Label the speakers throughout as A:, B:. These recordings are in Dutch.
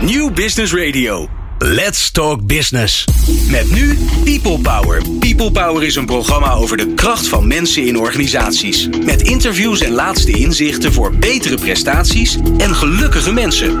A: New Business Radio. Let's Talk Business. Met nu People Power. People Power is een programma over de kracht van mensen in organisaties. Met interviews en laatste inzichten voor betere prestaties en gelukkige mensen.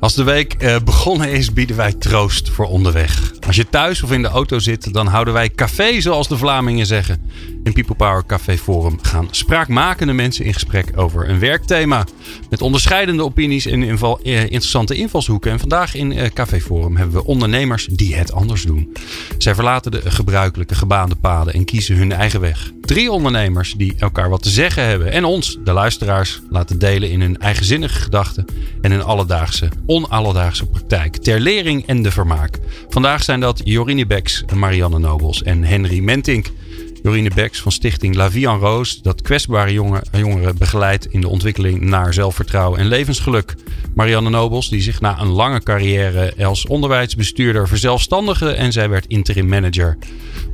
B: Als de week eh, begonnen is, bieden wij troost voor onderweg. Als je thuis of in de auto zit, dan houden wij café, zoals de Vlamingen zeggen. In People Power Café Forum gaan spraakmakende mensen in gesprek over een werkthema. Met onderscheidende opinies en inval, eh, interessante invalshoeken. En vandaag in eh, Café Forum hebben we ondernemers die het anders doen. Zij verlaten de gebruikelijke gebaande paden en kiezen hun eigen weg. Drie ondernemers die elkaar wat te zeggen hebben en ons, de luisteraars, laten delen in hun eigenzinnige gedachten en hun alledaagse, onalledaagse praktijk. Ter lering en de vermaak. Vandaag zijn dat Jorine Beks, Marianne Nobels en Henry Mentink. Jorine Beks van stichting La Vie en Roos, dat kwetsbare jongeren begeleidt in de ontwikkeling naar zelfvertrouwen en levensgeluk. Marianne Nobels, die zich na een lange carrière als onderwijsbestuurder verzelfstandigde en zij werd interim manager.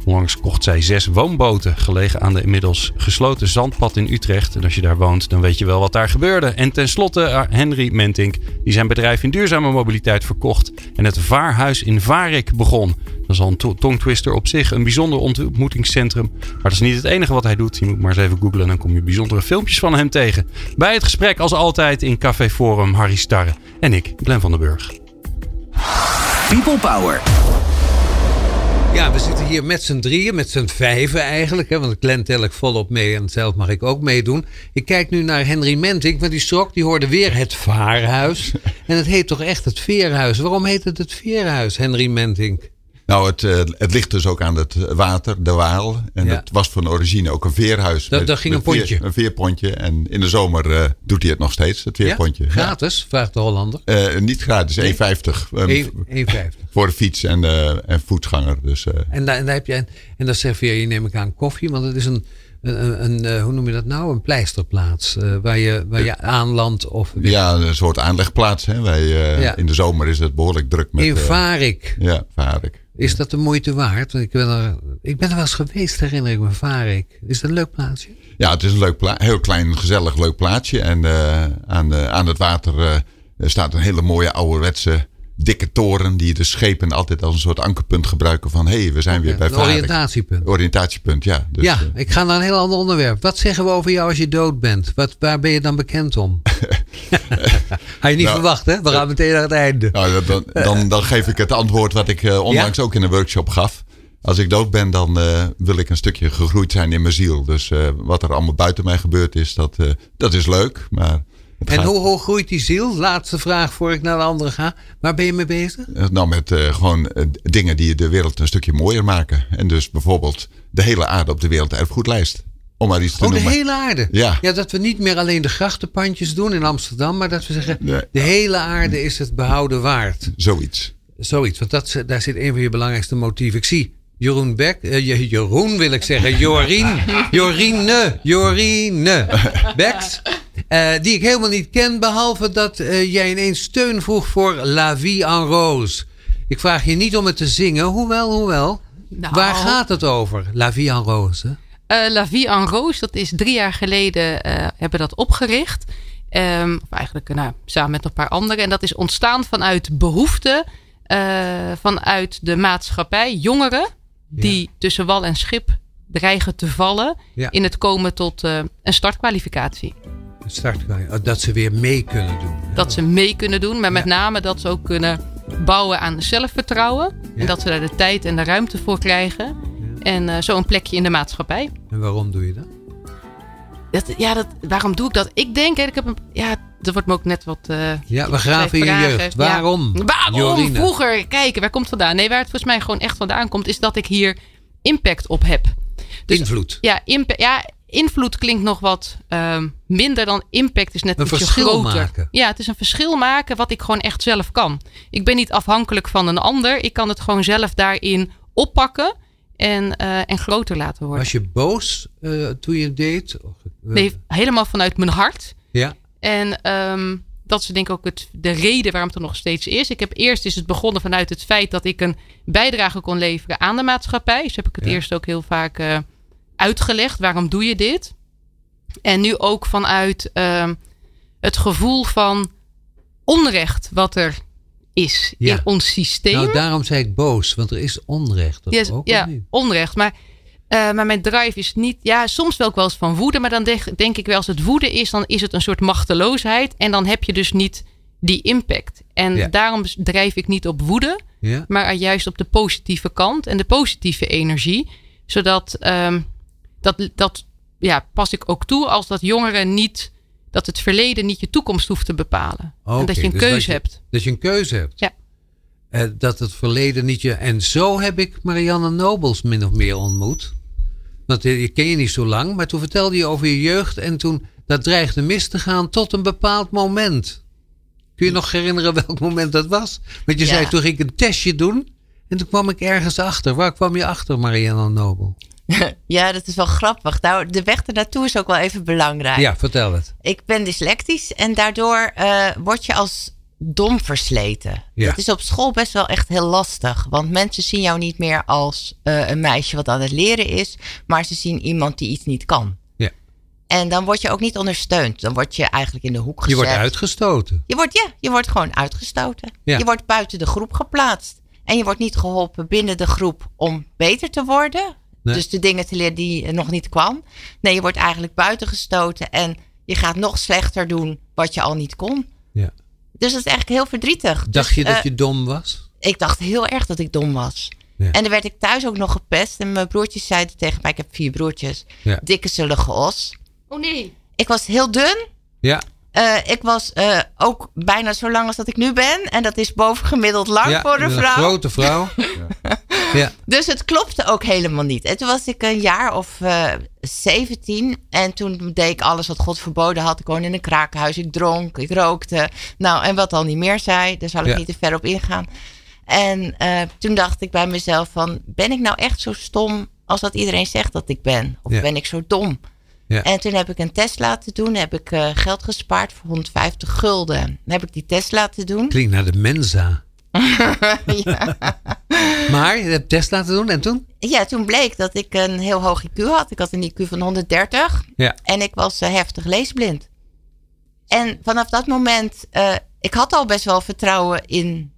B: Onlangs kocht zij zes woonboten, gelegen aan de inmiddels gesloten zandpad in Utrecht. En als je daar woont, dan weet je wel wat daar gebeurde. En tenslotte uh, Henry Mentink, die zijn bedrijf in duurzame mobiliteit verkocht en het vaarhuis in Varik begon. Dat is al een tongtwister op zich, een bijzonder ontmoetingscentrum. Maar dat is niet het enige wat hij doet. Je moet maar eens even googlen en dan kom je bijzondere filmpjes van hem tegen. Bij het gesprek als altijd in Café Forum Harry Starre en ik, Glenn van den Burg.
A: People Power.
C: Ja, we zitten hier met z'n drieën, met z'n vijven eigenlijk. Hè, want Glenn tel ik volop mee en zelf mag ik ook meedoen. Ik kijk nu naar Henry Mentink, want die strok die hoorde weer het vaarhuis. En het heet toch echt het veerhuis. Waarom heet het het veerhuis, Henry Mentink?
D: Nou, het, uh, het ligt dus ook aan het water, de Waal. En ja. het was van origine ook een veerhuis.
C: Dat, dat ging een pontje.
D: Veer, een veerpontje. En in de zomer uh, doet hij het nog steeds, het veerpontje.
C: Ja? Gratis, vraagt de Hollander.
D: Uh, niet gratis, 1,50.
C: Nee. 1,50.
D: Voor de fiets en, en voetganger. Dus,
C: en, daar, en, daar heb je, en dan serveer je neem ik aan koffie, want het is een... Een, een, een, hoe noem je dat nou? Een pleisterplaats. Uh, waar, je, waar je aanlandt. Of...
D: Ja, een soort aanlegplaats. Hè. Wij, uh, ja. In de zomer is het behoorlijk druk. Met,
C: in Varik.
D: Uh, ja, Varik.
C: Is dat de moeite waard? Ik ben er, ik ben er wel eens geweest, herinner ik me, Varik. Is dat een leuk plaatsje?
D: Ja, het is een leuk. Heel klein, gezellig, leuk plaatsje. En aan, aan het water staat een hele mooie ouderwetse dikke toren die de schepen altijd als een soort ankerpunt gebruiken van hé, hey, we zijn weer bij Varik.
C: oriëntatiepunt.
D: Oriëntatiepunt, ja.
C: Dus, ja, uh, ik ga naar een heel ander onderwerp. Wat zeggen we over jou als je dood bent? Wat, waar ben je dan bekend om? Had je niet nou, verwacht, hè? We gaan meteen naar het einde.
D: Nou, dan, dan, dan geef ik het antwoord wat ik uh, onlangs ja? ook in een workshop gaf. Als ik dood ben, dan uh, wil ik een stukje gegroeid zijn in mijn ziel. Dus wat er allemaal buiten mij gebeurd is, dat, dat is leuk. Maar
C: het en gaat... hoe hoog groeit die ziel? Laatste vraag voor ik naar de andere ga. Waar ben je mee bezig?
D: Nou, met uh, gewoon uh, dingen die de wereld een stukje mooier maken. En dus bijvoorbeeld de hele aarde op de werelderfgoedlijst. Om maar iets te
C: oh,
D: noemen.
C: de hele aarde?
D: Ja.
C: ja. Dat we niet meer alleen de grachtenpandjes doen in Amsterdam. Maar dat we zeggen, de hele aarde is het behouden waard.
D: Zoiets.
C: Zoiets, want dat, daar zit een van je belangrijkste motieven. Ik zie Jeroen Beck, Jeroen wil ik zeggen, Jorien, Jorine, Jorine Beks. Uh, die ik helemaal niet ken, behalve dat uh, jij ineens steun vroeg voor La Vie en Rose. Ik vraag je niet om het te zingen, hoewel, hoewel. Nou. Waar gaat het over, La Vie en Rose?
E: Uh, La Vie en Rose, dat is drie jaar geleden hebben dat opgericht. Um, of eigenlijk nou, samen met een paar anderen. En dat is ontstaan vanuit behoeften vanuit de maatschappij. Jongeren die ja. tussen wal en schip dreigen te vallen ja. in het komen tot een startkwalificatie
C: dat ze weer mee kunnen doen.
E: Dat ze mee kunnen doen, maar met ja. name dat ze ook kunnen bouwen aan zelfvertrouwen. Ja. En dat ze daar de tijd en de ruimte voor krijgen. Ja. En uh, zo een plekje in de maatschappij.
C: En waarom doe je dat?
E: dat ja, dat, waarom doe ik dat? Ik denk, ik heb een, ja, er wordt me ook net wat. Uh,
C: ja, we graven in je jeugd. Waarom?
E: Waarom? Jorine? Vroeger, kijken, waar komt het vandaan? Nee, waar het volgens mij gewoon echt vandaan komt, is dat ik hier impact op heb.
C: Dus, invloed.
E: Ja, impa ja, invloed klinkt nog wat um, minder dan impact is net
C: een verschil groter. maken.
E: Ja, het is een verschil maken wat ik gewoon echt zelf kan. Ik ben niet afhankelijk van een ander. Ik kan het gewoon zelf daarin oppakken en, uh, en groter laten worden.
C: Was je boos uh, toen je het deed?
E: Nee, helemaal vanuit mijn hart.
C: Ja.
E: En um, dat is denk ik ook het, de reden waarom het er nog steeds is. Ik heb eerst is het begonnen vanuit het feit dat ik een bijdrage kon leveren aan de maatschappij. Dus heb ik het ja. eerst ook heel vaak uh, uitgelegd. Waarom doe je dit? En nu ook vanuit uh, het gevoel van onrecht wat er is
C: Ja.
E: in ons systeem.
C: Nou, daarom zei ik boos, want er is onrecht.
E: Yes,
C: ook,
E: ja, onrecht. Maar, eh, maar mijn drive is niet. Ja, soms wel ook wel eens van woede. Maar dan denk, denk ik wel, als het woede is, dan is het een soort machteloosheid. En dan heb je dus niet die impact. En
C: Ja.
E: daarom drijf ik niet op woede,
C: Ja?
E: maar juist op de positieve kant en de positieve energie. Zodat ehm, dat, dat ja, pas ik ook toe als dat jongeren niet. Dat het verleden niet je toekomst hoeft te bepalen. en dat je een
C: dus
E: keuze
C: je-
E: hebt.
C: Dat je een keuze hebt.
E: Ja.
C: Eh, dat het verleden niet je. En zo heb ik Marianne Nobels min of meer ontmoet. Want je ken je niet zo lang, maar toen vertelde je over je jeugd. En toen dat dreigde mis te gaan tot een bepaald moment. Kun je nog herinneren welk moment dat was? Want je
F: Ja.
C: zei toen ging ik een testje doen. En toen kwam ik ergens achter. Waar kwam je achter, Marianne Nobel?
F: Ja, dat is wel grappig. Nou, de weg ernaartoe is ook wel even belangrijk.
C: Ja, vertel het.
F: Ik ben dyslectisch en daardoor eh, word je als dom versleten.
C: Ja.
F: Dat is op school best wel echt heel lastig. Want mensen zien jou niet meer als eh, een meisje wat aan het leren is. Maar ze zien iemand die iets niet kan.
C: Ja.
F: En dan word je ook niet ondersteund. Dan word je eigenlijk in de hoek
C: Je
F: gezet.
C: wordt uitgestoten.
F: Je wordt, ja, je wordt gewoon uitgestoten.
C: Ja.
F: Je wordt buiten de groep geplaatst. En je wordt niet geholpen binnen de groep om beter te worden.
C: Nee.
F: Dus de dingen te leren die je nog niet kwam. Nee, je wordt eigenlijk buitengestoten. En je gaat nog slechter doen wat je al niet kon.
C: Ja.
F: Dus dat is eigenlijk heel verdrietig.
C: Dacht
F: Dus,
C: je dat
F: eh,
C: je dom was?
F: Ik dacht heel erg dat ik dom was.
C: Ja.
F: En dan werd ik thuis ook nog gepest. En mijn broertjes zeiden tegen mij, ik heb vier broertjes.
C: Ja.
F: Dikke zullige os.
E: Oh nee.
F: Ik was heel dun.
C: Ja.
F: Eh, ik was eh, ook bijna zo lang als dat ik nu ben. En dat is bovengemiddeld lang
C: ja,
F: voor een vrouw.
C: grote vrouw. ja.
F: Dus het klopte ook helemaal niet. En toen was ik een jaar of eh 17. En toen deed ik alles wat God verboden had. Ik woonde in een krakenhuis. Ik dronk, ik rookte. Nou, en wat al niet meer zei. Daar zal ik
C: Ja.
F: niet te ver op ingaan. En toen dacht ik bij mezelf van... Ben ik nou echt zo stom als dat iedereen zegt dat ik ben? Of ben ik zo dom?
C: Ja.
F: En toen heb ik een test laten doen. Heb ik eh, geld gespaard voor 150 gulden. Dan heb ik die test laten doen.
C: Klinkt naar de Mensa.
F: ja.
C: Maar je hebt test laten doen en toen?
F: Ja, toen bleek dat ik een heel hoog IQ had. Ik had een IQ van 130
C: Ja.
F: en ik was eh, heftig leesblind. En vanaf dat moment, eh, ik had al best wel vertrouwen in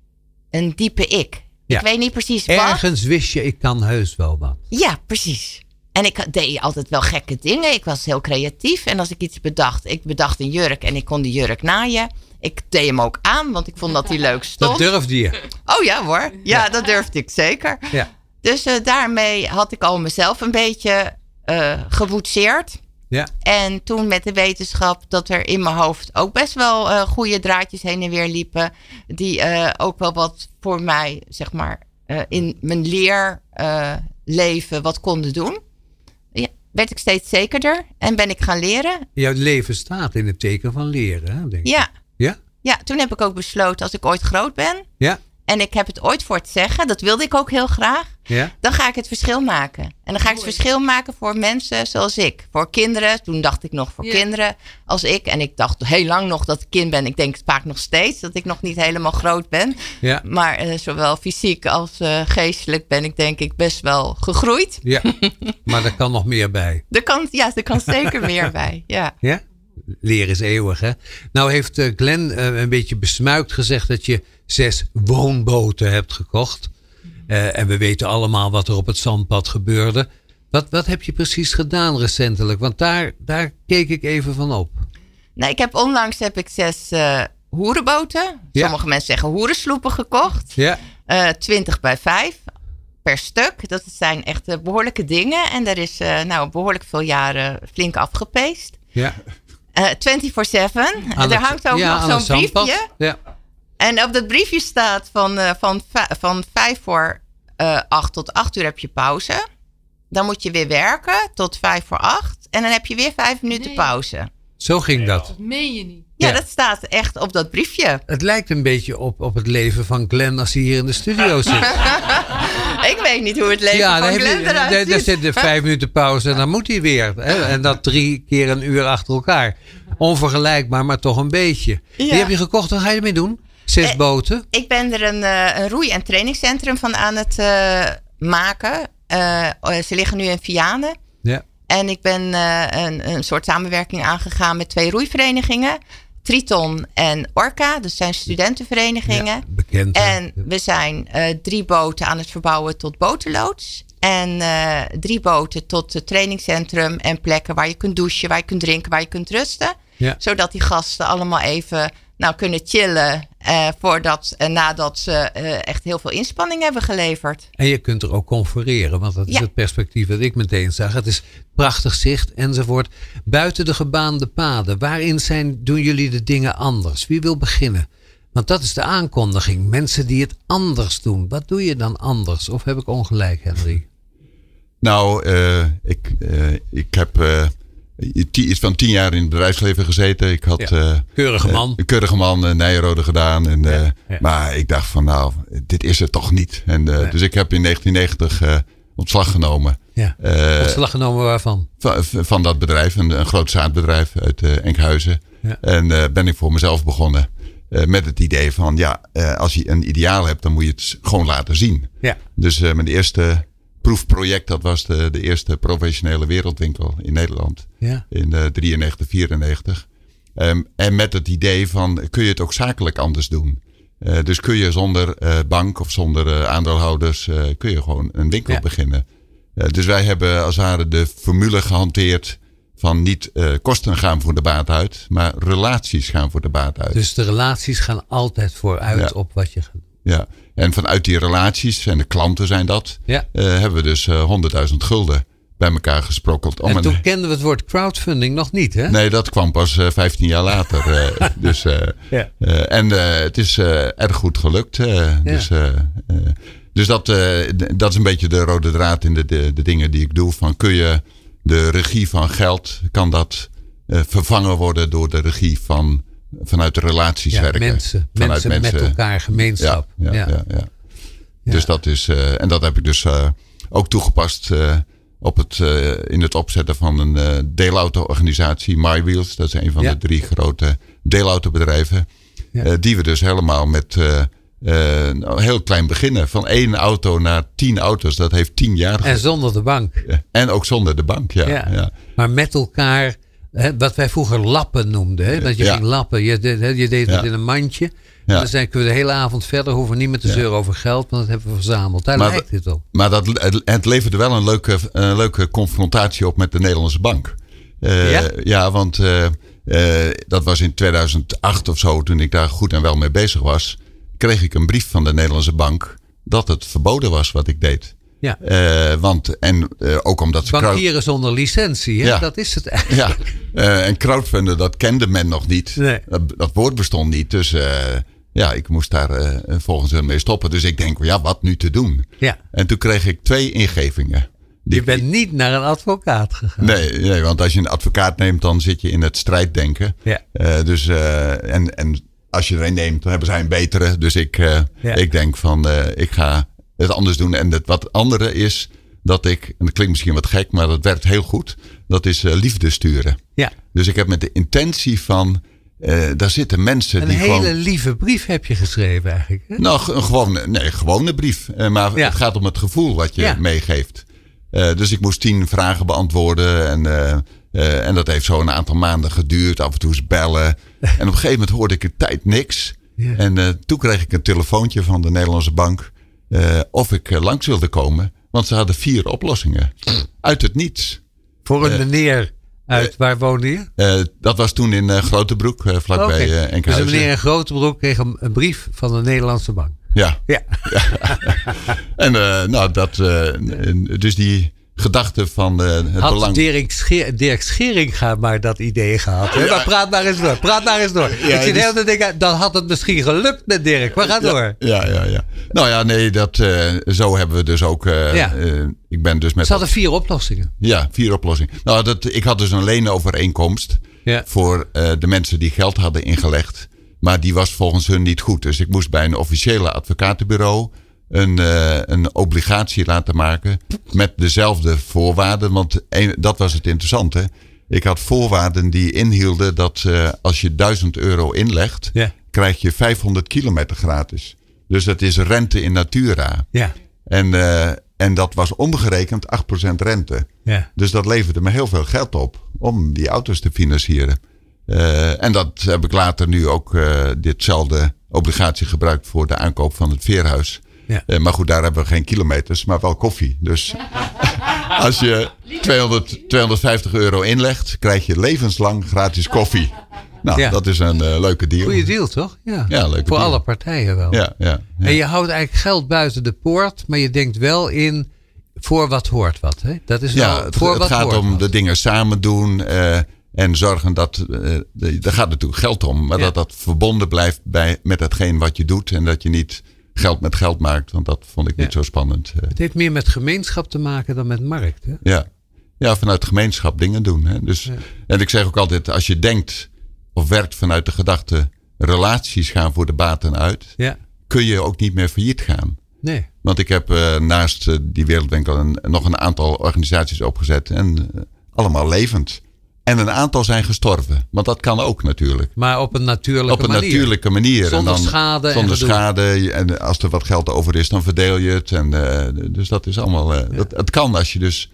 F: een diepe ik.
C: Ja.
F: Ik weet niet precies wat.
C: Ergens wist je, ik kan heus wel wat.
F: Ja, precies. En ik deed altijd wel gekke dingen. Ik was heel creatief. En als ik iets bedacht, ik bedacht een jurk en ik kon die jurk naaien. Ik deed hem ook aan, want ik vond dat hij leuk stond.
C: Dat durfde je.
F: Oh ja hoor, ja, dat durfde ik zeker.
C: Ja.
F: Dus eh, daarmee had ik al mezelf een beetje eh geboetseerd.
C: Ja.
F: En toen met de wetenschap dat er in mijn hoofd ook best wel eh goede draadjes heen en weer liepen. Die ook wel wat voor mij, zeg maar, in mijn leerleven wat konden doen. Werd ik steeds zekerder en ben ik gaan leren.
C: Jouw leven staat in het teken van leren, hè, denk ik.
F: Ja,
C: Ja?
F: ja, toen heb ik ook besloten als ik ooit groot ben.
C: Ja?
F: En ik heb het ooit voor het zeggen. Dat wilde ik ook heel graag.
C: Ja?
F: Dan ga ik het verschil maken. En dan ga ik het verschil maken voor mensen zoals ik. Voor kinderen. Toen dacht ik nog voor
E: Ja.
F: kinderen als ik. En ik dacht heel lang nog dat ik kind ben. Ik denk vaak nog steeds dat ik nog niet helemaal groot ben.
C: Ja?
F: Maar eh, zowel fysiek als eh, geestelijk ben ik denk ik best wel gegroeid.
C: Ja. Maar er kan nog meer bij.
F: Er kan, ja, er kan zeker meer bij. Ja.
C: Ja? Leren is eeuwig, hè? Nou heeft eh, Glenn eh, een beetje besmuikt gezegd dat je zes woonboten hebt gekocht. Eh, en we weten allemaal wat er op het zandpad gebeurde. Wat, wat heb je precies gedaan recentelijk? Want daar, daar keek ik even van op.
F: Nou, ik heb onlangs heb ik zes eh, hoerenboten.
C: Ja.
F: Sommige mensen zeggen hoerensloepen gekocht.
C: Ja?
F: Eh 20 bij 5 per stuk. Dat zijn echt eh, behoorlijke dingen. En daar is nou behoorlijk veel jaren flink afgepeest.
C: Ja.
F: Eh 24-7. En
C: Aan
F: er hangt ook
C: ja,
F: nog zo'n briefje.
C: Ja.
F: En op dat briefje staat van, eh, van, va- van 5 voor eh 8 tot 8 uur heb je pauze. Dan moet je weer werken tot 5 voor 8. En dan heb je weer 5 minuten
E: Nee.
F: pauze.
C: Zo ging dat.
E: Dat meen je niet.
F: Ja,
C: Ja.
F: dat staat echt op dat briefje.
C: Het lijkt een beetje op, op het leven van Glenn als hij hier in de studio zit.
F: Ik weet niet hoe het leven
C: ja,
F: van Glenn eruit
C: daar- daar
F: ziet.
C: zit de vijf minuten pauze en dan moet hij weer. Hè? En dat drie keer een uur achter elkaar. Onvergelijkbaar, maar toch een beetje. Die heb je gekocht, wat ga je ermee doen? Zes
F: Eh,
C: boten?
F: Ik ben er een, eh, een roei- en trainingscentrum van aan het eh, maken. Ze liggen nu in Vianen.
C: Ja.
F: En ik ben een, een soort samenwerking aangegaan met twee roeiverenigingen. Triton en Orca. Dat zijn studentenverenigingen.
C: Ja, bekend. hè?
F: En we zijn drie boten aan het verbouwen tot botenloods. En drie boten tot het trainingscentrum en plekken waar je kunt douchen, waar je kunt drinken, waar je kunt rusten.
C: Ja.
F: Zodat die gasten allemaal even nou, kunnen chillen eh, voordat en nadat ze eh, echt heel veel inspanning hebben geleverd.
C: En je kunt er ook confereren, want dat is
F: Ja.
C: het perspectief dat ik meteen zag. Het is prachtig zicht enzovoort. Buiten de gebaande paden, waarin zijn, doen jullie de dingen anders? Wie wil beginnen? Want dat is de aankondiging. Mensen die het anders doen. Wat doe je dan anders? Of heb ik ongelijk, Henry?
D: Nou, eh, ik, eh, ik heb eh, van tien jaar in het bedrijfsleven gezeten. Ik had
C: Ja.
D: eh,
C: Keurige
D: eh,
C: man.
D: een keurige man, uh, Nijrode gedaan. En,
C: ja.
D: Maar ik dacht van nou, dit is het toch niet. En,
C: Nee.
D: Dus ik heb in 1990 eh, ontslag genomen.
C: Ja. Ontslag genomen waarvan?
D: van, van dat bedrijf, een, een groot zaadbedrijf uit Enkhuizen. En ben ik voor mezelf begonnen. met het idee van ja, als je een ideaal hebt, dan moet je het gewoon laten zien.
C: Ja.
D: Dus mijn eerste proefproject, dat was de, de eerste professionele wereldwinkel in Nederland.
C: Ja.
D: In eh 93, 94. Ehm, en met het idee van, kun je het ook zakelijk anders doen? Eh, dus kun je zonder eh, bank of zonder eh, aandeelhouders, kun je gewoon een winkel
C: Ja.
D: beginnen. Dus wij hebben als het ware de formule gehanteerd van niet kosten gaan voor de baat uit, maar relaties gaan voor de baat uit.
C: Dus de relaties gaan altijd vooruit
D: Ja.
C: op wat je gaat doen.
D: Ja. En vanuit die relaties, en de klanten zijn dat,
C: Ja.
D: eh, hebben we dus eh 100.000 gulden bij elkaar gesprokkeld. Om
C: en toen kenden we het woord crowdfunding nog niet, hè?
D: Nee, dat kwam pas eh 15 jaar later. dus,
C: Ja.
D: en het is erg goed gelukt. Dus, dus dat, dat is een beetje de rode draad in de, de, de dingen die ik doe. Van kun je de regie van geld, kan dat vervangen worden door de regie van, vanuit de relaties
C: Ja,
D: werken?
C: mensen,
D: Vanuit
C: mensen met elkaar, gemeenschap.
D: Ja, ja, ja. Dus dat is, eh, en dat heb ik dus eh, ook toegepast eh, op het, in het opzetten van een deelauto-organisatie, MyWheels. Dat is een van de drie grote deelautobedrijven. Die we dus helemaal met heel klein beginnen. Van één auto naar tien auto's. Dat heeft tien jaar
C: En zonder de bank.
D: En ook zonder de bank, ja.
C: Maar met elkaar, hè, wat wij vroeger lappen noemden. Hè? Dat je
D: Ja.
C: ging lappen. Je, je deed het
D: Ja.
C: in een mandje. En
D: Ja.
C: dan zijn we de hele avond verder. Hoeven niet meer te zeuren over geld. Want dat hebben we verzameld. Daar
D: Maar
C: lijkt het op.
D: Maar dat, het, het leverde wel een leuke, een leuke confrontatie op met de Nederlandse bank. Eh,
C: Ja?
D: ja? want eh, eh, dat was in 2008 of zo, toen ik daar goed en wel mee bezig was. Kreeg ik een brief van de Nederlandse bank dat het verboden was wat ik deed.
C: Ja.
D: Eh, want, en eh, ook omdat ze. crowd-
C: Bankieren zonder licentie. Hè?
D: Ja.
C: Dat is het eigenlijk.
D: Ja, eh, en crowdfunden, dat kende men nog niet.
C: Nee.
D: Dat, dat woord bestond niet. Dus ja, ik moest daar volgens hen mee stoppen. Dus ik denk, ja, wat nu te doen?
C: Ja.
D: En toen kreeg ik twee ingevingen. Die-
C: Je bent niet naar een advocaat gegaan.
D: Nee, nee, want als je een advocaat neemt, dan zit je in het strijddenken.
C: Ja.
D: Dus, en, en als je er een neemt, dan hebben zij een betere. Dus ik,
C: Ja.
D: ik denk van, ik ga het anders doen. En het wat andere is dat ik, en dat klinkt misschien wat gek, maar dat werkt heel goed. Dat is eh, liefde sturen.
C: Ja.
D: Dus ik heb met de intentie van, eh, daar zitten mensen
C: Een
D: die
C: hele
D: gewoon...
C: lieve brief heb je geschreven eigenlijk. Hè?
D: Nou, een gewone, nee, gewone brief. Eh, maar
C: Ja.
D: het gaat om het gevoel wat je
C: Ja.
D: meegeeft. Dus ik moest tien vragen beantwoorden. En, en dat heeft zo een aantal maanden geduurd. Af en toe eens bellen. En op een gegeven moment hoorde ik de tijd niks.
C: Ja.
D: En toen kreeg ik een telefoontje van de Nederlandse bank. Eh, of ik eh, langs wilde komen. Want ze hadden vier oplossingen. Uit het niets.
C: Voor
D: Eh,
C: een meneer uit, waar woonde je?
D: Eh, dat was toen in eh, Grotebroek, eh, vlakbij
C: Oké.
D: eh,
C: dus
D: Enkhuizen.
C: een meneer in Grotebroek kreeg een, een brief van de Nederlandse bank.
D: Ja,
C: Ja.
D: En eh, nou, dat, eh, dus die gedachte van eh, het
C: Had
D: belang.
C: Dirk, Scheer, Dirk Scheringa maar dat idee gehad. Hè? Maar praat maar eens door. Praat maar eens door. ik zit
D: dus-
C: de denken, dan had het misschien gelukt met Dirk. Maar ga door.
D: Ja, ja, ja. Nou ja, nee, dat, eh, zo hebben we dus ook. eh, ik ben dus met.
C: Ze hadden vier oplossingen.
D: Ja, vier oplossingen. Nou, dat, ik had dus een leenovereenkomst voor de mensen die geld hadden ingelegd. Maar die was volgens hun niet goed. Dus ik moest bij een officiële advocatenbureau een, eh, een obligatie laten maken. Met dezelfde voorwaarden. Want een- dat was het interessante. Ik had voorwaarden die inhielden dat eh, als je 1000 euro inlegt, krijg je 500 kilometer gratis. Dus dat is rente in natura.
C: Ja.
D: En, eh, en dat was omgerekend 8% rente.
C: Ja.
D: Dus dat leverde me heel veel geld op om die auto's te financieren. En dat heb ik later nu ook ditzelfde obligatie gebruikt voor de aankoop van het veerhuis.
C: Ja.
D: Uh, maar goed, daar hebben we geen kilometers, maar wel koffie. Dus als je 200, 250 euro inlegt, krijg je levenslang gratis koffie. Nou,
C: Ja.
D: dat is een uh, leuke deal.
C: Goeie deal, toch? Ja,
D: Ja, leuke
C: Voor
D: deal.
C: alle partijen wel.
D: Ja, ja, ja.
C: En je houdt eigenlijk geld buiten de poort, maar je denkt wel in voor wat hoort wat. Hè? Dat is
D: Ja,
C: wel
D: het,
C: voor
D: het
C: wat
D: gaat
C: hoort
D: om
C: wat.
D: de dingen samen doen eh, en zorgen dat. eh, de- daar gaat natuurlijk geld om, maar dat dat verbonden blijft bij, met hetgeen wat je doet. En dat je niet geld met geld maakt, want dat vond ik
C: Ja.
D: niet zo spannend. eh.
C: Het heeft meer met gemeenschap te maken dan met markt. Hè?
D: ja. ja, vanuit gemeenschap dingen doen. Hè. Dus,
C: Ja.
D: En ik zeg ook altijd: als je denkt of werkt vanuit de gedachte. relaties gaan voor de baten uit,
C: Ja,
D: kun je ook niet meer failliet gaan.
C: nee.
D: Want ik heb eh, naast eh, die Wereldwinkel een, nog een aantal organisaties opgezet. En allemaal levend. En een aantal zijn gestorven. Want dat kan ook natuurlijk.
C: Maar op een natuurlijke
D: Op een
C: manier.
D: natuurlijke manier.
C: Zonder
D: en dan,
C: schade en
D: Zonder
C: gedoe.
D: schade. En als er wat geld over is, dan verdeel je het. En, eh, dus dat is allemaal. eh, dat, het kan als je dus.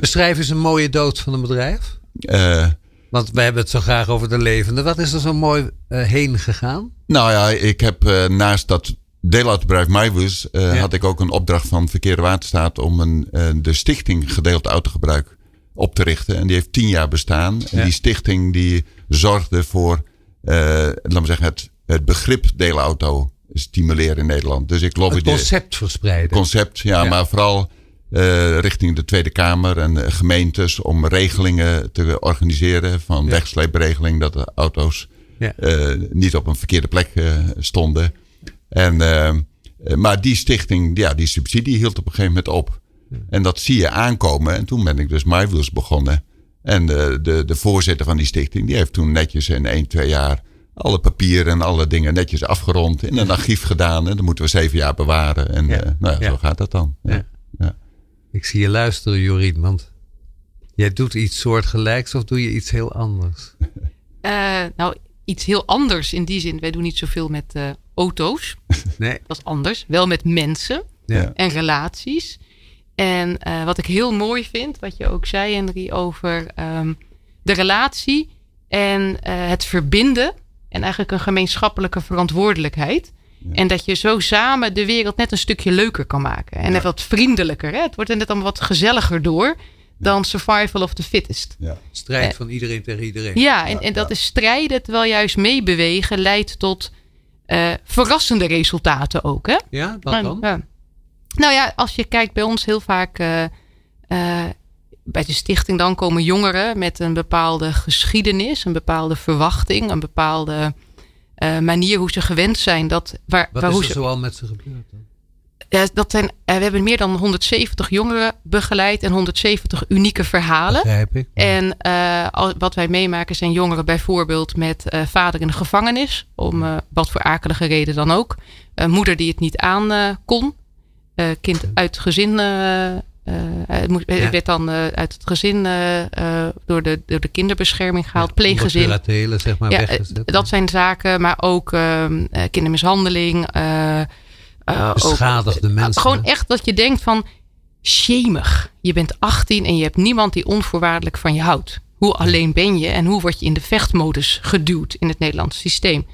C: Beschrijf eens een mooie dood van een bedrijf.
D: eh,
C: Want wij hebben het zo graag over de levende. Wat is er zo mooi heen gegaan?
D: Nou ja, ik heb naast dat deelautobedrijf MyWoes eh
C: Ja.
D: had ik ook een opdracht van Verkeer Waterstaat om een, de stichting gedeeld autogebruik op te richten. En die heeft tien jaar bestaan. En
C: Ja.
D: die stichting die zorgde voor, eh laten we zeggen, het, het begrip deelauto stimuleren in Nederland. Dus ik
C: Het
D: lobbyde
C: concept verspreiden.
D: concept, ja,
C: Ja.
D: maar vooral eh, richting de Tweede Kamer en eh, gemeentes om regelingen te organiseren van
C: Ja.
D: wegsleepregeling dat de auto's
C: Ja.
D: niet op een verkeerde plek stonden. En, maar die stichting, ja, die subsidie hield op een gegeven moment op. En dat zie je aankomen. En toen ben ik dus MyWheels begonnen. En de, de, de voorzitter van die stichting, die heeft toen netjes in 1, 2 jaar alle papieren en alle dingen netjes afgerond. In een archief gedaan. En dat moeten we zeven jaar bewaren. En
C: Ja.
D: eh, nou ja,
C: Ja.
D: zo gaat dat dan. Ja.
C: Ja.
D: Ja.
C: Ik zie je luisteren, Jorien. Want jij doet iets soortgelijks of doe je iets heel anders?
E: Eh, nou, iets heel anders in die zin. Wij doen niet zoveel met eh, auto's.
C: Nee.
E: Dat is anders. Wel met mensen
C: Ja.
E: en relaties. En eh, wat ik heel mooi vind, wat je ook zei, Henry, over ehm, de relatie en eh, het verbinden. En eigenlijk een gemeenschappelijke verantwoordelijkheid. En dat je zo samen de wereld net een stukje leuker kan maken. En net wat vriendelijker. Hè? Het wordt er net allemaal wat gezelliger door dan survival of the fittest.
D: Ja.
C: Strijd van iedereen tegen iedereen.
E: Ja, en, en dat is strijden terwijl juist meebewegen leidt tot eh, verrassende resultaten ook. Hè?
C: Ja, wat dan?
E: Nou ja, als je kijkt bij ons heel vaak eh, eh, bij de stichting, dan komen jongeren met een bepaalde geschiedenis, een bepaalde verwachting, een bepaalde eh, manier hoe ze gewend zijn. Dat, waar,
C: Wat
E: waar,
C: is er
E: ze,
C: zoal met ze gebeurd dan?
E: ja, dat zijn, we hebben meer dan 170 jongeren begeleid en 170 unieke verhalen.
C: Begrijp ik.
E: En al- wat wij meemaken zijn jongeren bijvoorbeeld met vader in de gevangenis. Om wat voor akelige reden dan ook. Moeder die het niet aan kon. Eh, kind uit gezin. eh, eh, het moest-
C: Ja.
E: werd dan uit het gezin door, de, door de kinderbescherming gehaald.
C: Ja,
E: pleeggezin.
C: zeg maar,
E: Ja, dat zijn zaken, maar ook ehm, eh, kindermishandeling. ook-
C: Beschadigde mensen.
E: Gewoon echt dat je denkt van, shemig. Je bent 18 en je hebt niemand die onvoorwaardelijk van je houdt. Hoe alleen ben je en hoe word je in de vechtmodus geduwd in het Nederlandse systeem?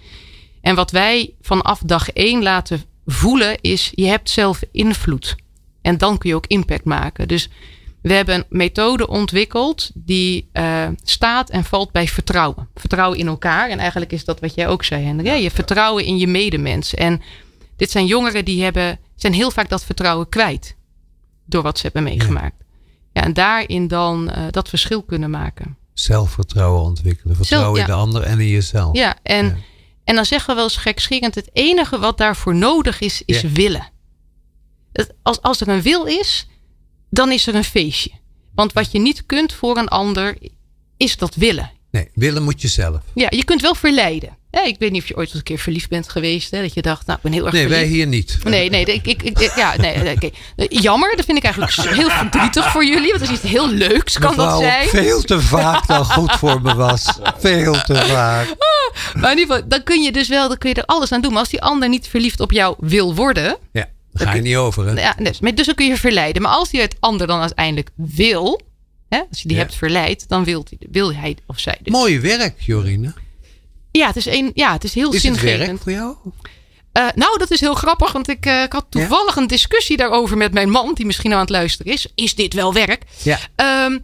E: En wat wij vanaf dag één laten voelen is, je hebt zelf invloed. En dan kun je ook impact maken. Dus we hebben een methode ontwikkeld die eh, staat en valt bij vertrouwen. Vertrouwen in elkaar. En eigenlijk is dat wat jij ook zei. Ja, je vertrouwen in je medemens. En dit zijn jongeren die hebben, zijn heel vaak dat vertrouwen kwijt. Door wat ze hebben meegemaakt. Ja, en daarin dan eh, dat verschil kunnen maken.
C: Zelfvertrouwen ontwikkelen. Vertrouwen
E: Zelf-
C: in de ander en in jezelf.
E: Ja, en. En dan zeggen we wel eens gekscherend: het enige wat daarvoor nodig is, is willen. Het, als, als er een wil is, dan is er een feestje. Want wat je niet kunt voor een ander, is dat willen.
C: Nee, willen moet je zelf.
E: Ja, je kunt wel verleiden. Ja, ik weet niet of je ooit eens een keer verliefd bent geweest. Hè, dat je dacht, nou, ik ben heel erg
C: Nee, wij hier niet.
E: Nee, nee, ik, ik, ik- ja, nee, nee, oké. Jammer, dat vind ik eigenlijk heel verdrietig voor jullie. Want dat is iets heel leuks, kan dat zijn.
C: veel te vaak dan goed voor me was. Veel te vaak.
E: Maar in ieder geval, dan kun je dus wel, dan kun je er alles aan doen. Maar als die ander niet verliefd op jou wil worden,
C: Ja, daar ga je niet over. Hè?
E: ja, dus, dus dan kun je verleiden. Maar als die het ander dan uiteindelijk wil, Hè? Als je die
C: Ja.
E: hebt verleid, dan wil, hij of zij dus.
C: Mooi werk, Jorine.
E: Ja, het is, een, ja, het is heel
C: Is het
E: zingevend.
C: werk voor jou?
E: Eh, nou, dat is heel grappig, want ik, eh, ik had
C: Ja?
E: toevallig een discussie daarover met mijn man, die misschien aan het luisteren is. Is dit wel werk?
C: Ja.
E: Ehm,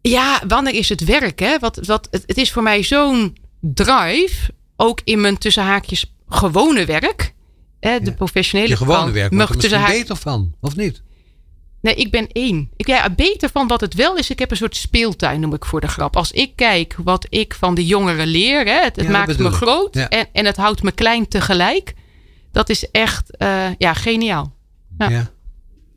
E: ja, wanneer is het werk? Hè? Wat, wat, het, het is voor mij zo'n drive, ook in mijn tussen haakjes gewone werk. Hè, de professionele
C: Je gewone
E: kant
C: werk
E: mag tussen haak-
C: beter van, of niet?
E: Nee, ik ben één. Ik, ja, beter van wat het wel is. Ik heb een soort speeltuin, noem ik voor de grap. Als ik kijk wat ik van de jongeren leer, hè, het, het
C: Ja, dat
E: maakt me groot
C: Ja.
E: en, en het houdt me klein tegelijk. Dat is echt eh, ja, geniaal. Ja.
C: Ja.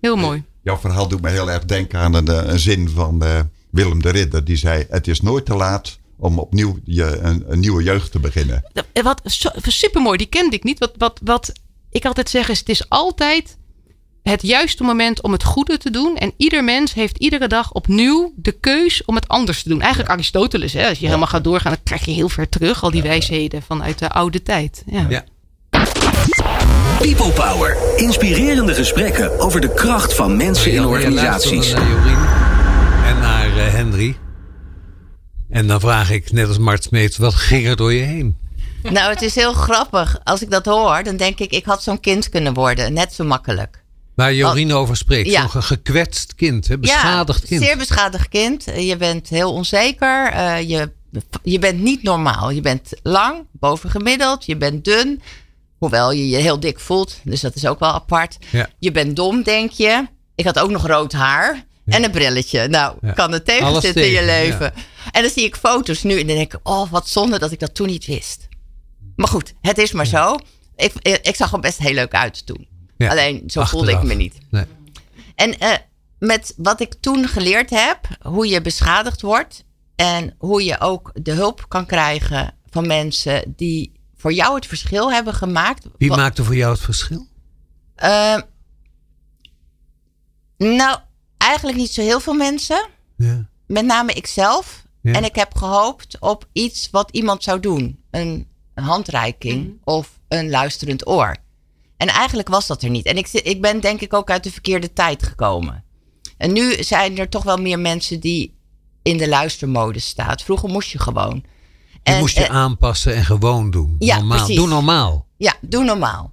E: Heel mooi.
D: Jouw verhaal doet me heel erg denken aan een, eh, een zin van eh, Willem de Ridder. Die zei: Het is nooit te laat om opnieuw je, een, een nieuwe jeugd te beginnen.
E: Wat super mooi, die kende ik niet. Wat, wat, wat ik altijd zeg is: het is altijd het juiste moment om het goede te doen. En ieder mens heeft iedere dag opnieuw de keus om het anders te doen. Eigenlijk Aristoteles, hè? als je helemaal gaat doorgaan, dan krijg je heel ver terug al die wijsheden vanuit de oude tijd. Ja.
C: Ja.
A: People Power. Inspirerende gesprekken over de kracht van mensen in organisaties.
C: naar Jorien en naar eh, Henry. En dan vraag ik, net als Mart Smeets, wat ging er door je heen?
F: Nou, het is heel grappig. Als ik dat hoor, dan denk ik, ik had zo'n kind kunnen worden. Net zo makkelijk.
C: Waar Jorien over spreekt.
F: Ja.
C: Zo'n gekwetst kind, hè? beschadigd
F: ja,
C: kind.
F: zeer beschadigd kind. Je bent heel onzeker. eh, je, je bent niet normaal. Je bent lang, bovengemiddeld. Je bent dun. Hoewel je je heel dik voelt. Dus dat is ook wel apart.
C: Ja.
F: Je bent dom, denk je. Ik had ook nog rood haar. En een brilletje. Nou,
C: Ja.
F: kan het tegenzitten in je
C: tegen,
F: leven. En dan zie ik foto's nu en dan denk ik... Oh, wat zonde dat ik dat toen niet wist. Maar goed, het is maar zo. Ik, ik zag er best heel leuk uit toen.
C: Ja,
F: Alleen, zo voelde ik me niet.
C: Nee.
F: En eh, met wat ik toen geleerd heb, hoe je beschadigd wordt en hoe je ook de hulp kan krijgen van mensen die voor jou het verschil hebben gemaakt.
C: Wie maakte voor jou het verschil?
F: Eh, nou, eigenlijk niet zo heel veel mensen.
C: Ja.
F: Met name ikzelf.
C: Ja.
F: En ik heb gehoopt op iets wat iemand zou doen. Een, een handreiking of een luisterend oor. En eigenlijk was dat er niet. En ik, ik ben denk ik ook uit de verkeerde tijd gekomen. En nu zijn er toch wel meer mensen die in de luistermodus staat. Vroeger moest je gewoon.
C: Je
F: En,
C: moest je
F: eh,
C: aanpassen en gewoon doen.
F: Ja,
C: normaal.
F: precies.
C: Doe normaal.
F: Ja, doe normaal.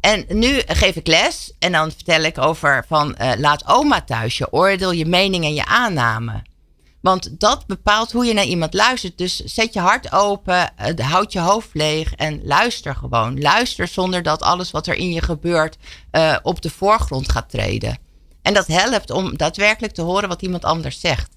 F: En nu geef ik les en dan vertel ik over van eh, laat oma thuis je oordeel, je mening en je aanname. Want dat bepaalt hoe je naar iemand luistert. Dus zet je hart open, eh, houd je hoofd leeg en luister gewoon. Luister zonder dat alles wat er in je gebeurt eh, op de voorgrond gaat treden. En dat helpt om daadwerkelijk te horen wat iemand anders zegt.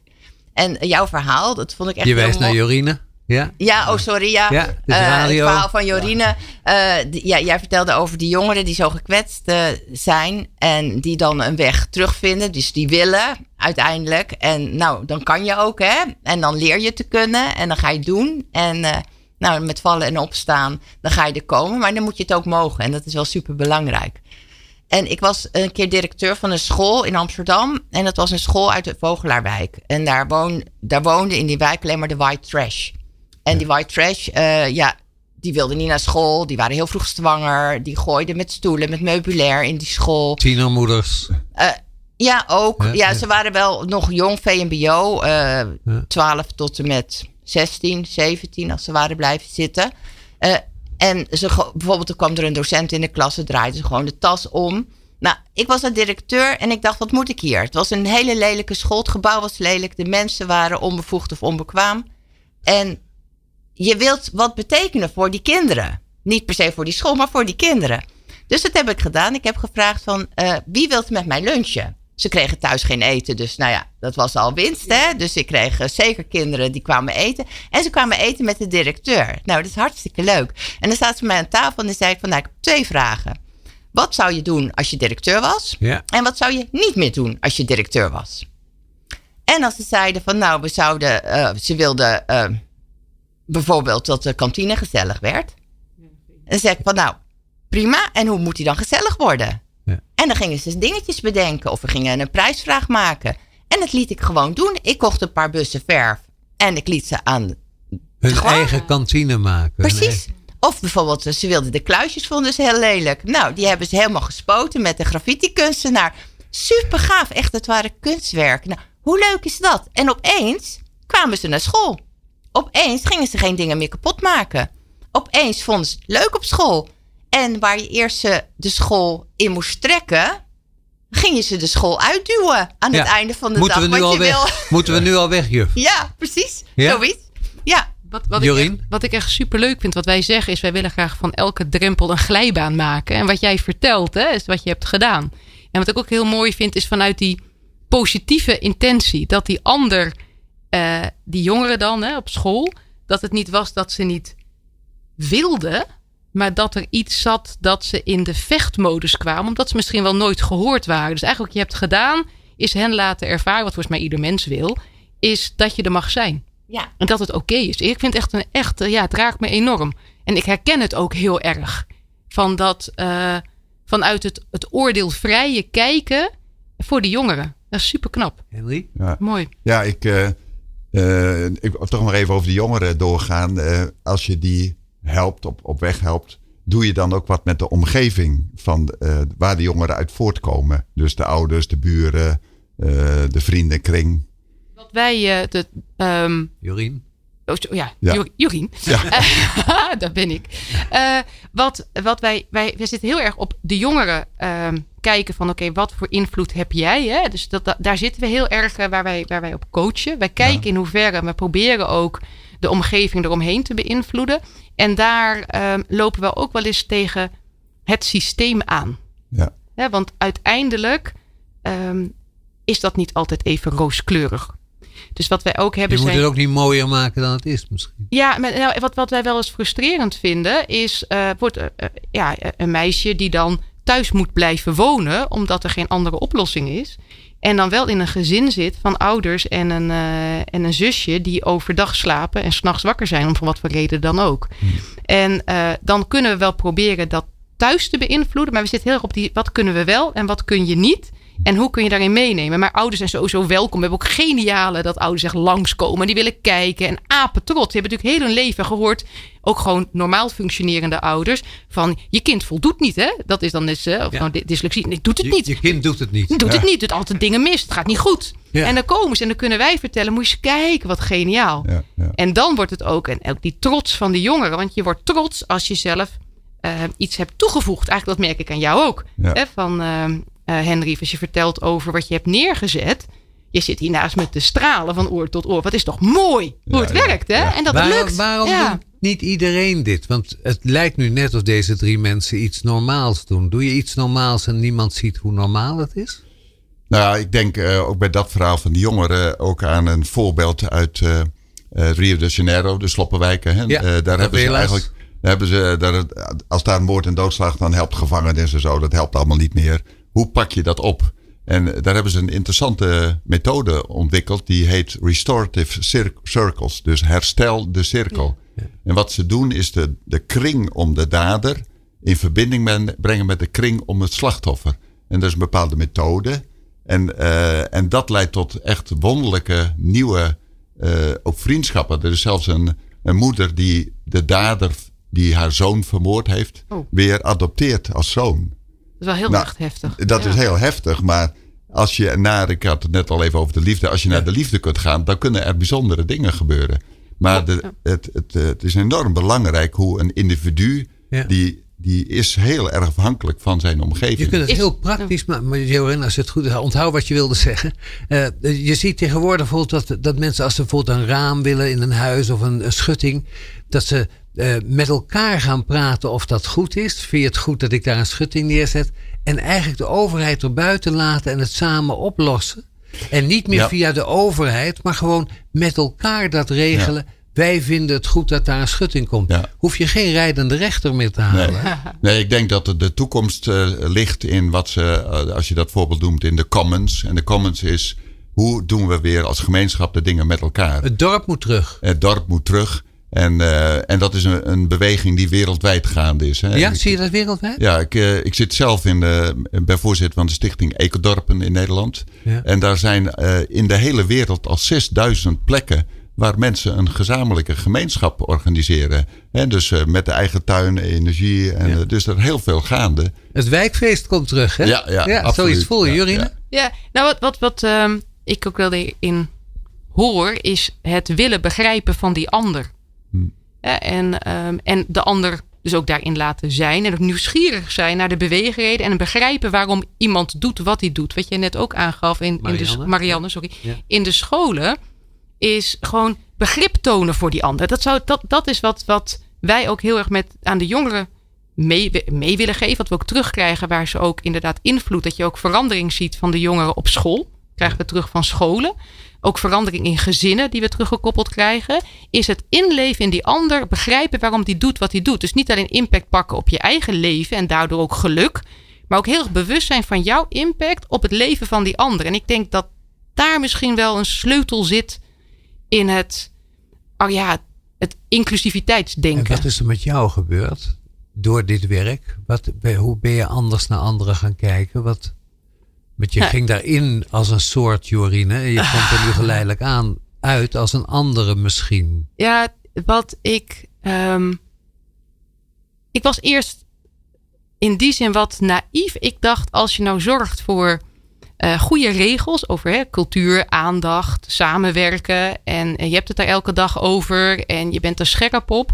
F: En jouw verhaal, dat vond ik echt
C: Je wijst naar. Jorine. Ja?
F: Ja, oh sorry, ja.
C: Ja,
F: Eh, het verhaal van Jorine. Eh, die- ja, jij vertelde over die jongeren die zo gekwetst eh, zijn. En die dan een weg terugvinden. Dus die willen uiteindelijk. En nou, dan kan je ook, hè. En dan leer je te kunnen. En dan ga je doen. En eh, nou, met vallen en opstaan, dan ga je er komen. Maar dan moet je het ook mogen. En dat is wel super belangrijk. En ik was een keer directeur van een school in Amsterdam. En dat was een school uit de Vogelaarwijk. En daar, woon, daar woonde in die wijk alleen maar de white trash. En die white trash, eh, ja, die wilden niet naar school. Die waren heel vroeg zwanger. Die gooiden met stoelen, met meubilair in die school.
C: Tienermoeders.
F: Eh, ja, ook.
C: Ja,
F: ze waren wel nog jong, VMBO. eh 12 tot en met 16, 17, als ze waren blijven zitten. Eh, en ze, bijvoorbeeld, er kwam er een docent in de klas, ze draaide ze gewoon de tas om. Nou, ik was een directeur en ik dacht, wat moet ik hier? Het was een hele lelijke school, het gebouw was lelijk, de mensen waren onbevoegd of onbekwaam. En je wilt wat betekenen voor die kinderen. Niet per se voor die school, maar voor die kinderen. Dus dat heb ik gedaan. Ik heb gevraagd van, eh, wie wilt met mij lunchen? Ze kregen thuis geen eten, dus nou ja, dat was al winst. Hè? Dus ik kreeg eh, zeker kinderen die kwamen eten. En ze kwamen eten met de directeur. Nou, dat is hartstikke leuk. En dan zaten ze mij aan tafel en dan zei ik van, nou, ik heb twee vragen. Wat zou je doen als je directeur was?
C: Ja.
F: En wat zou je niet meer doen als je directeur was? En als ze zeiden van, nou, we zouden, eh, ze wilden bijvoorbeeld dat de kantine gezellig werd. En dan zei ik van, nou, prima. En hoe moet die dan gezellig worden?
C: Ja.
F: En dan gingen ze dingetjes bedenken of we gingen een prijsvraag maken. En dat liet ik gewoon doen. Ik kocht een paar bussen verf en ik liet ze aan.
C: Hun
F: Gewoon.
C: eigen kantine maken.
F: Precies. Of bijvoorbeeld, eh, ze wilden de kluisjes, vonden ze heel lelijk. Nou, die hebben ze helemaal gespoten met de graffiti-kunstenaar. Super gaaf, echt, het waren kunstwerken. Nou, Hoe leuk is dat? En opeens kwamen ze naar school. Opeens gingen ze geen dingen meer kapot maken. Opeens vonden ze het leuk op school. En waar je eerst ze de school in moest trekken, ging je ze de school uitduwen aan het einde van de
C: Moeten
F: dag.
C: we nu al
F: je
C: weg?
F: wil-
C: Moeten we nu al weg, juf?
F: Ja, precies.
C: Ja?
F: Zoiets. Ja.
E: Wat, wat, ik echt, wat ik echt super leuk vind, wat wij zeggen, is wij willen graag van elke drempel een glijbaan maken. En wat jij vertelt, hè, is wat je hebt gedaan. En wat ik ook heel mooi vind, is vanuit die positieve intentie. Dat die ander, eh, die jongeren dan hè, op school, dat het niet was dat ze niet wilden, maar dat er iets zat dat ze in de vechtmodus kwamen, omdat ze misschien wel nooit gehoord waren. Dus eigenlijk wat je hebt gedaan, is hen laten ervaren, wat volgens mij ieder mens wil, is dat je er mag zijn.
F: Ja.
E: En dat het oké is. Ik vind het echt een echt, eh, ja, het raakt me enorm. En ik herken het ook heel erg. Van dat, eh, vanuit het, het oordeelvrije kijken voor de jongeren. Dat is super knap.
C: Henry?
D: Ja.
E: Mooi.
D: Ja, ik, eh, eh, ik wil toch nog even over de jongeren doorgaan. Eh, als je die helpt, op, op weg helpt, doe je dan ook wat met de omgeving van eh, waar de jongeren uit voortkomen. Dus de ouders, de buren, eh, de vriendenkring.
E: Wat wij, eh, de, ehm,
C: Jorien?
E: oh, zo- ja,
D: Ja.
E: Jor- Jorien.
D: Ja.
E: Daar ben ik. Eh, wat, wat wij, wij, wij zitten heel erg op de jongeren ehm, kijken van oké, wat voor invloed heb jij? Hè? Dus dat, dat- daar zitten we heel erg eh, waar, wij, waar wij op coachen. Wij kijken in hoeverre, we proberen ook de omgeving eromheen te beïnvloeden. En daar ehm, lopen we ook wel eens tegen het systeem aan.
D: Ja.
E: Want uiteindelijk ehm, is dat niet altijd even rooskleurig. Dus wat wij ook
C: Je
E: hebben
C: moet
E: zijn...
C: het ook niet mooier maken dan het is misschien.
E: Ja, maar nou, wat, wat wij wel eens frustrerend vinden is eh, wordt, eh, ja, een meisje die dan thuis moet blijven wonen omdat er geen andere oplossing is. En dan wel in een gezin zit van ouders en een, eh, en een zusje die overdag slapen en s'nachts wakker zijn, om van wat voor reden dan ook. En eh, dan kunnen we wel proberen dat thuis te beïnvloeden, maar we zitten heel erg op die wat kunnen we wel en wat kun je niet. En hoe kun je daarin meenemen? Maar ouders zijn sowieso welkom. We hebben ook geniale dat ouders echt langskomen. Die willen kijken. En apen trots. Die hebben natuurlijk heel hun leven gehoord. Ook gewoon normaal functionerende ouders. Van je kind voldoet niet. Hè? Dat is dan dus, eh, of
C: Ja.
E: nou, dy- dyslexie. Nee, doet het
C: Je,
E: niet.
C: je kind doet het niet.
E: Doet het niet. Doet altijd dingen mis. Het gaat niet goed.
C: Ja.
E: En dan komen ze en dan kunnen wij vertellen. Moet je eens kijken. Wat geniaal. En dan wordt het ook, en ook die trots van de jongeren. Want je wordt trots als je zelf eh, iets hebt toegevoegd. Eigenlijk dat merk ik aan jou ook. Hè, van ehm, eh, Henry, als je vertelt over wat je hebt neergezet. Je zit hiernaast met de stralen van oor tot oor. Wat is toch mooi hoe
D: Ja,
E: het
D: ja,
E: werkt, hè?
D: ja.
E: En dat
C: waarom
E: het lukt.
C: waarom
E: ja.
C: doet niet iedereen dit? Want het lijkt nu net of deze drie mensen iets normaals doen. Doe je iets normaals en niemand ziet hoe normaal het is?
D: Nou, ja, ik denk eh, ook bij dat verhaal van die jongeren ook aan een voorbeeld uit eh, eh, Rio de Janeiro, de sloppenwijken. Hè?
C: Ja,
D: Eh, daar hebben ze eigenlijk, daar hebben ze, daar, als daar een moord en doodslag, dan helpt gevangenis en zo. Dat helpt allemaal niet meer. Hoe pak je dat op? En daar hebben ze een interessante methode ontwikkeld. Die heet Restorative Cir- Circles. Dus herstel de cirkel. En wat ze doen is de, de kring om de dader in verbinding men- brengen met de kring om het slachtoffer. En dat is een bepaalde methode. En, eh, en dat leidt tot echt wonderlijke nieuwe eh, ook vriendschappen. Er is zelfs een, een moeder die de dader die haar zoon vermoord heeft,
E: Oh.
D: weer adopteert als zoon.
E: Dat is wel heel
D: Nou,
E: erg heftig.
D: Dat
E: Ja.
D: is heel heftig, maar als je naar, ik had het net al even over de liefde, als je naar de liefde kunt gaan, dan kunnen er bijzondere dingen gebeuren. Maar de, het, het, het is enorm belangrijk hoe een individu,
C: Ja.
D: die, die is heel erg afhankelijk van zijn omgeving.
C: Je kunt het
E: Is-
C: heel praktisch maken. Maar Jorin, als je het goed is, onthoud wat je wilde zeggen. Eh, je ziet tegenwoordig bijvoorbeeld dat, dat mensen als ze bijvoorbeeld een raam willen in een huis of een, een schutting. Dat ze eh, met elkaar gaan praten of dat goed is. Vind je het goed dat ik daar een schutting neerzet? En eigenlijk de overheid erbuiten laten en het samen oplossen. En niet meer
D: Ja.
C: via de overheid, maar gewoon met elkaar dat regelen. Wij vinden het goed dat daar een schutting komt.
D: Ja.
C: Hoef je geen rijdende rechter meer te halen.
D: nee, ik denk dat de- de toekomst eh, ligt in wat ze, eh, als je dat voorbeeld noemt, in de commons. En de commons is, hoe doen we weer als gemeenschap de dingen met elkaar?
C: Het dorp moet terug.
D: Het dorp moet terug. En, eh, en dat is een, een beweging die wereldwijd gaande is. Hè?
C: Ja,
D: Ik-
C: zie je dat wereldwijd?
D: Ja, ik, eh, ik zit zelf in de, ben voorzitter van de stichting Ecodorpen in Nederland.
C: Ja.
D: En daar zijn eh, in de hele wereld al 6000 plekken waar mensen een gezamenlijke gemeenschap organiseren. Hè, dus eh, met de eigen tuin, energie. En,
C: Ja.
D: dus er is heel veel gaande.
C: Het wijkfeest komt terug, hè?
D: Ja, ja, absoluut.
C: zoiets voel je,
D: ja. Ja,
E: nou wat, wat, wat, ehm, ik ook wel in hoor, is het willen begrijpen van die ander. En, ehm, en de ander dus ook daarin laten zijn. En ook nieuwsgierig zijn naar de beweegreden. En begrijpen waarom iemand doet wat hij doet. Wat je net ook aangaf in,
C: Marianne.
E: in de, Marianne, sorry,
C: Ja.
E: in de scholen. Is gewoon begrip tonen voor die ander. Dat, zou, dat, dat is wat, wat wij ook heel erg met aan de jongeren mee, mee willen geven. Wat we ook terugkrijgen. Waar ze ook inderdaad invloed. Dat je ook verandering ziet van de jongeren op school. Krijgen we terug van scholen. Ook verandering in gezinnen die we teruggekoppeld krijgen. Is het inleven in die ander. Begrijpen waarom die doet wat hij doet. Dus niet alleen impact pakken op je eigen leven. En daardoor ook geluk. Maar ook heel erg bewust zijn van jouw impact op het leven van die ander. En ik denk dat daar misschien wel een sleutel zit in het, oh ja, het
C: En
E: inclusiviteitsdenken.
C: wat is er met jou gebeurd door dit werk? Wat, hoe ben je anders naar anderen gaan kijken? Wat, want je
E: Ja.
C: ging daarin als een soort Jorine. En je komt er nu geleidelijk aan uit als een andere misschien.
E: Ja, wat ik. ehm, ik was eerst in die zin wat naïef. Ik dacht, als je nou zorgt voor eh, goede regels over hè, cultuur, aandacht, samenwerken. En, je hebt het daar elke dag over en je bent er scherp op.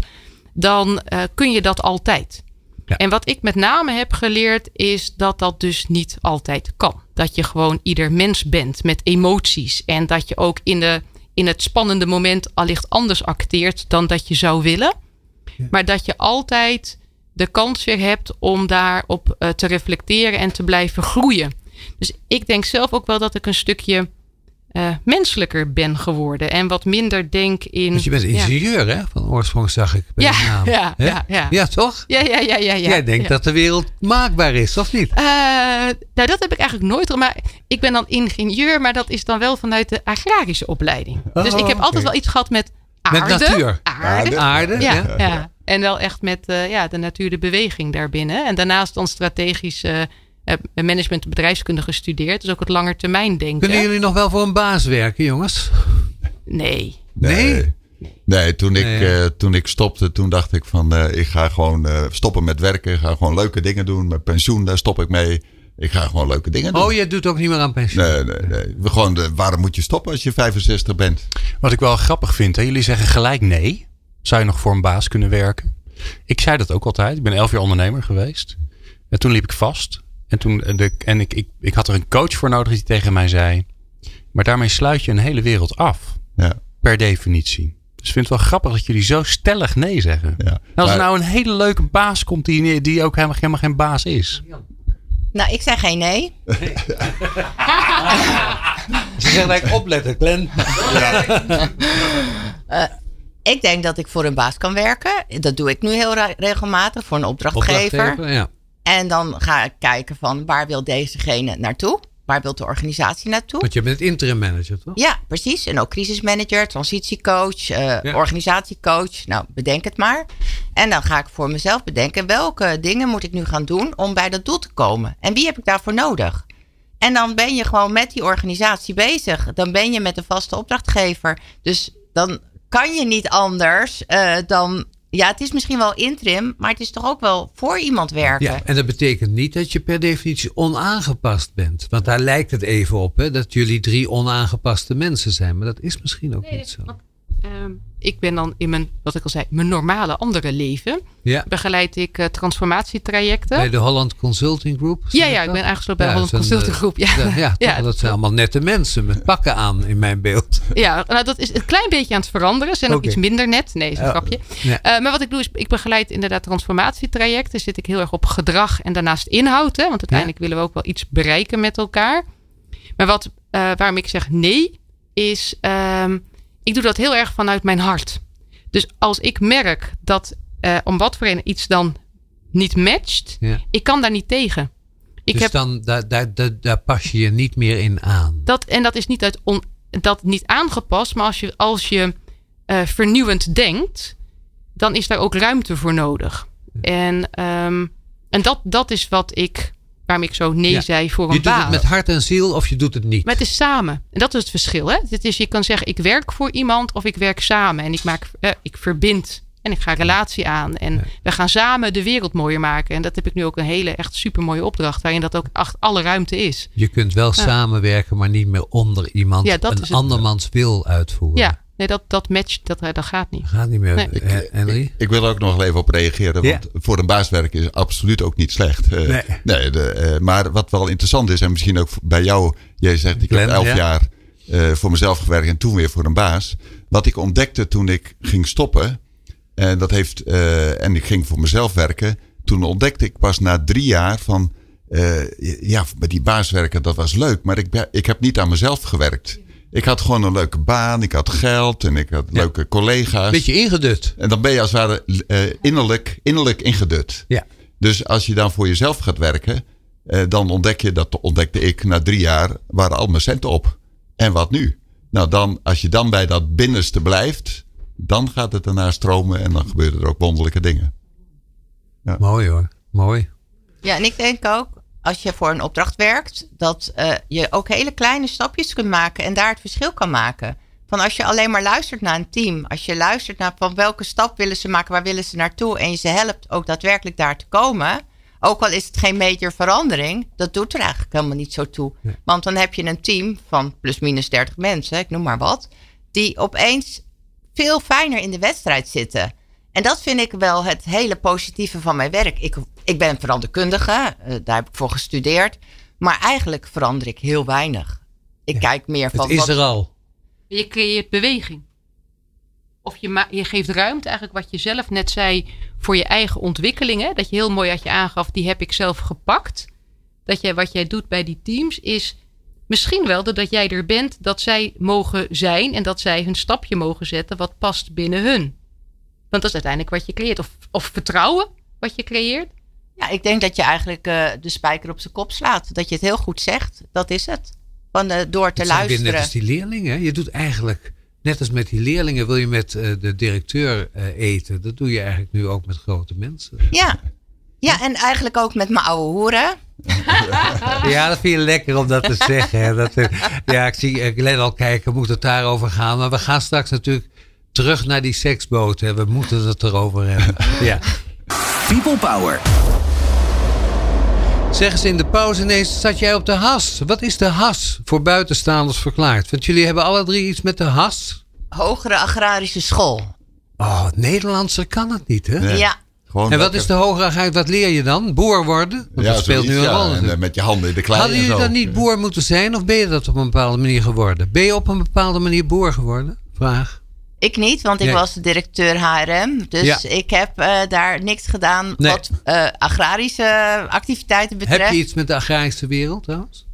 E: Dan eh, kun je dat altijd.
C: Ja.
E: En wat ik met name heb geleerd is dat dat dus niet altijd kan. Dat je gewoon ieder mens bent met emoties. En dat je ook in, de, in het spannende moment allicht anders acteert dan dat je zou willen. Maar dat je altijd de kans weer hebt om daarop eh, te reflecteren en te blijven groeien. Dus ik denk zelf ook wel dat ik een stukje eh, menselijker ben geworden. En wat minder denk in.
C: Want je bent
E: ja.
C: ingenieur, hè? Van oorsprong zag ik bij
E: Ja,
C: je naam.
E: ja, ja, ja.
C: Ja, toch?
E: Ja, ja, ja, ja, ja.
C: Jij denkt
E: ja.
C: dat de wereld maakbaar is, of niet?
E: Eh, nou, dat heb ik eigenlijk nooit. Maar ik ben dan ingenieur, maar dat is dan wel vanuit de agrarische opleiding.
C: Oh,
E: dus ik heb altijd wel iets gehad met aarde.
C: Met natuur.
E: Aarde.
C: Aarde,
E: Ja,
C: ja.
E: En wel echt met eh, ja, de natuur, de beweging daarbinnen. En daarnaast dan strategisch eh, management en bedrijfskunde gestudeerd. Dus ook het langetermijn denken.
C: Kunnen jullie nog wel voor een baas werken, jongens?
E: Nee.
C: Nee?
D: Nee, toen ik,
C: Nee.
D: eh, toen ik stopte, toen dacht ik van eh, ik ga gewoon eh, stoppen met werken. Ik ga gewoon leuke dingen doen. Met pensioen, daar stop ik mee. Ik ga gewoon leuke dingen doen.
C: Oh, jij doet ook niet meer aan pensioen?
D: Nee, nee, nee. We Gewoon, de, waarom moet je stoppen als je 65 bent?
B: Wat ik wel grappig vind, hè? jullie zeggen gelijk nee. Zou je nog voor een baas kunnen werken? Ik zei dat ook altijd. Ik ben elf jaar ondernemer geweest. En toen liep ik vast. En, toen, eh, de, en ik, ik, ik had er een coach voor nodig die tegen mij zei. Maar daarmee sluit je een hele wereld af.
D: Ja,
B: Per definitie. Dus ik vind het wel grappig dat jullie zo stellig nee zeggen.
D: ja.
B: Als er
D: Maar-
B: nou een hele leuke baas komt die, die ook helemaal, helemaal geen baas is.
F: Nou, ik zeg geen nee.
C: Ze zeggen eigenlijk opletten, Glenn.
F: Ik denk dat ik voor een baas kan werken. Dat doe ik nu heel re- regelmatig voor een opdrachtgever.
C: Opdrachtgever, ja.
F: En dan ga ik kijken van waar wil dezegene naartoe? Waar wil de organisatie naartoe?
C: Want je bent interim manager, toch?
F: Ja, precies. En ook crisismanager, transitiecoach, eh,
C: Ja.
F: organisatiecoach. Nou, bedenk het maar. En dan ga ik voor mezelf bedenken welke dingen moet ik nu gaan doen om bij dat doel te komen. En wie heb ik daarvoor nodig? En dan ben je gewoon met die organisatie bezig. Dan ben je met een vaste opdrachtgever. Dus dan kan je niet anders eh, dan. Ja, het is misschien wel interim, maar het is toch ook wel voor iemand werken.
C: Ja, en dat betekent niet dat je per definitie onaangepast bent. Want daar lijkt het even op, hè, dat jullie drie onaangepaste mensen zijn. Maar dat is misschien ook niet zo.
E: Ehm, ik ben dan in mijn, wat ik al zei, mijn normale andere leven.
C: Ja,
E: Begeleid ik eh, transformatietrajecten.
C: bij de Holland Consulting Group.
E: Ja, ja, ik ben aangesloten bij
C: Ja,
E: de Holland Consulting
C: eh,
E: Groep. Ja,
C: Ja, dat zijn allemaal nette mensen met pakken aan in mijn beeld.
E: Ja, nou, dat is een klein beetje aan het veranderen. Ze zijn ook iets minder net. Nee, is een grapje. Eh, maar wat ik doe is, ik begeleid inderdaad transformatietrajecten. Zit ik heel erg op gedrag en daarnaast inhoud. Hè? Want uiteindelijk willen we ook wel iets bereiken met elkaar. Maar wat, waarom ik zeg nee, is ehm, ik doe dat heel erg vanuit mijn hart. Dus als ik merk dat eh, om wat voor reden iets dan niet matcht,
C: Ja.
E: ik kan daar niet tegen. Ik
C: dus
E: heb
C: dan, daar, daar, daar, daar pas je je niet meer in aan.
E: dat, en dat is niet, uit on, dat niet aangepast, maar als je, als je eh, vernieuwend denkt, dan is daar ook ruimte voor nodig. En, ehm, en dat, dat is wat ik, waarom ik zo nee
C: Ja.
E: zei voor een
C: Je doet
E: baan.
C: het met hart en ziel of je doet het niet.
E: Maar het is samen. En dat is het verschil. Hè? Het is, je kan zeggen, ik werk voor iemand of ik werk samen. En ik, maak, eh, ik verbind En ik ga relatie aan. En we gaan samen de wereld mooier maken. En dat heb ik nu ook een hele echt super mooie opdracht. Waarin dat ook echt alle ruimte is.
C: Je kunt wel samenwerken, maar niet meer onder iemand
E: Ja, dat
C: een andermans wil uitvoeren.
E: Ja, nee, dat, dat matcht, dat, dat gaat niet.
C: Gaat niet meer.
E: Nee.
C: Eh, Henry?
D: Ik wil er ook nog even op reageren. Want voor een baas werken is absoluut ook niet slecht. Eh,
C: Nee.
D: nee de, eh, maar wat wel interessant is, en misschien ook bij jou. Jij zegt, ik
C: Glenn,
D: heb elf
C: ja.
D: jaar eh, voor mezelf gewerkt en toen weer voor een baas. Wat ik ontdekte toen ik ging stoppen. En, dat heeft, eh, en ik ging voor mezelf werken. Toen ontdekte ik pas na drie jaar van... eh, ja, met die baas werken, dat was leuk. Maar ik, ben- ik heb niet aan mezelf gewerkt. Ik had gewoon een leuke baan. Ik had geld en ik had leuke collega's.
C: Beetje ingedut.
D: En dan ben je als het ware eh, innerlijk, innerlijk ingedut.
C: Ja.
D: Dus als je dan voor jezelf gaat werken, eh, dan ontdek je, dat ontdekte ik na drie jaar, waren al mijn centen op. En wat nu? Nou, dan, als je dan bij dat binnenste blijft, dan gaat het daarna stromen en dan gebeuren er ook wonderlijke dingen.
C: Mooi hoor. Mooi.
F: Ja, en ik denk ook, als je voor een opdracht werkt, dat eh, je ook hele kleine stapjes kunt maken en daar het verschil kan maken. Van als je alleen maar luistert naar een team, als je luistert naar van welke stap willen ze maken, waar willen ze naartoe en je ze helpt ook daadwerkelijk daar te komen. Ook al is het geen major verandering, dat doet er eigenlijk helemaal niet zo toe. Want dan heb je een team van plus minus 30 mensen, ik noem maar wat, die opeens veel fijner in de wedstrijd zitten. En dat vind ik wel het hele positieve van mijn werk. Ik, ik ben veranderkundige, eh, daar heb ik voor gestudeerd. Maar eigenlijk verander ik heel weinig. Ik kijk meer van.
C: Het is
F: wat-
C: er al.
E: Je creëert beweging. Of je, ma- je geeft ruimte, eigenlijk wat je zelf net zei, voor je eigen ontwikkelingen. Dat je heel mooi had je aangaf, die heb ik zelf gepakt. Dat jij, wat jij doet bij die teams is misschien wel dat jij er bent, dat zij mogen zijn en dat zij hun stapje mogen zetten wat past binnen hun. Want dat is uiteindelijk wat je creëert. Of, of vertrouwen wat je creëert.
F: Ja, ik denk dat je eigenlijk eh, de spijker op zijn kop slaat. Dat je het heel goed zegt. Dat is het. Van, eh, door te
C: Het zijn weer
F: luisteren.
C: net als die leerlingen. Je doet eigenlijk, net als met die leerlingen, wil je met eh, de directeur eh, eten. Dat doe je eigenlijk nu ook met grote mensen.
F: Ja. ja, en eigenlijk ook met mijn oude hoeren.
C: Ja, dat vind je lekker om dat te zeggen. Hè. Dat, ja, ik zie Glenn al kijken, moet het daarover gaan. Maar we gaan straks natuurlijk terug naar die seksboot. Hè. We moeten het erover hebben. Ja.
A: People Power.
C: Zeg eens in de pauze ineens, zat jij op de has? Wat is de has voor buitenstaanders verklaard? Want jullie hebben alle drie iets met de has.
F: Hogere agrarische school.
C: Oh, het Nederlandse kan het niet, hè?
D: Nee.
F: Ja.
D: Gewoon
C: En wat
D: lekker-
C: is de hogere agent? Wat leer je dan? Boer worden? Want
D: Ja,
C: dat speelt nu een
D: ja.
C: rol.
D: En, eh, met je handen in de klei
C: Hadden
D: en
C: jullie
D: zo.
C: dan niet boer moeten zijn? Of ben je dat op een bepaalde manier geworden? Ben je op een bepaalde manier boer geworden? Vraag.
F: Ik niet, want ik
C: Nee.
F: was de directeur HRM. Dus
C: Ja.
F: ik heb eh, daar niks gedaan
C: Nee.
F: wat eh, agrarische activiteiten betreft.
C: Heb je iets met de agrarische wereld trouwens?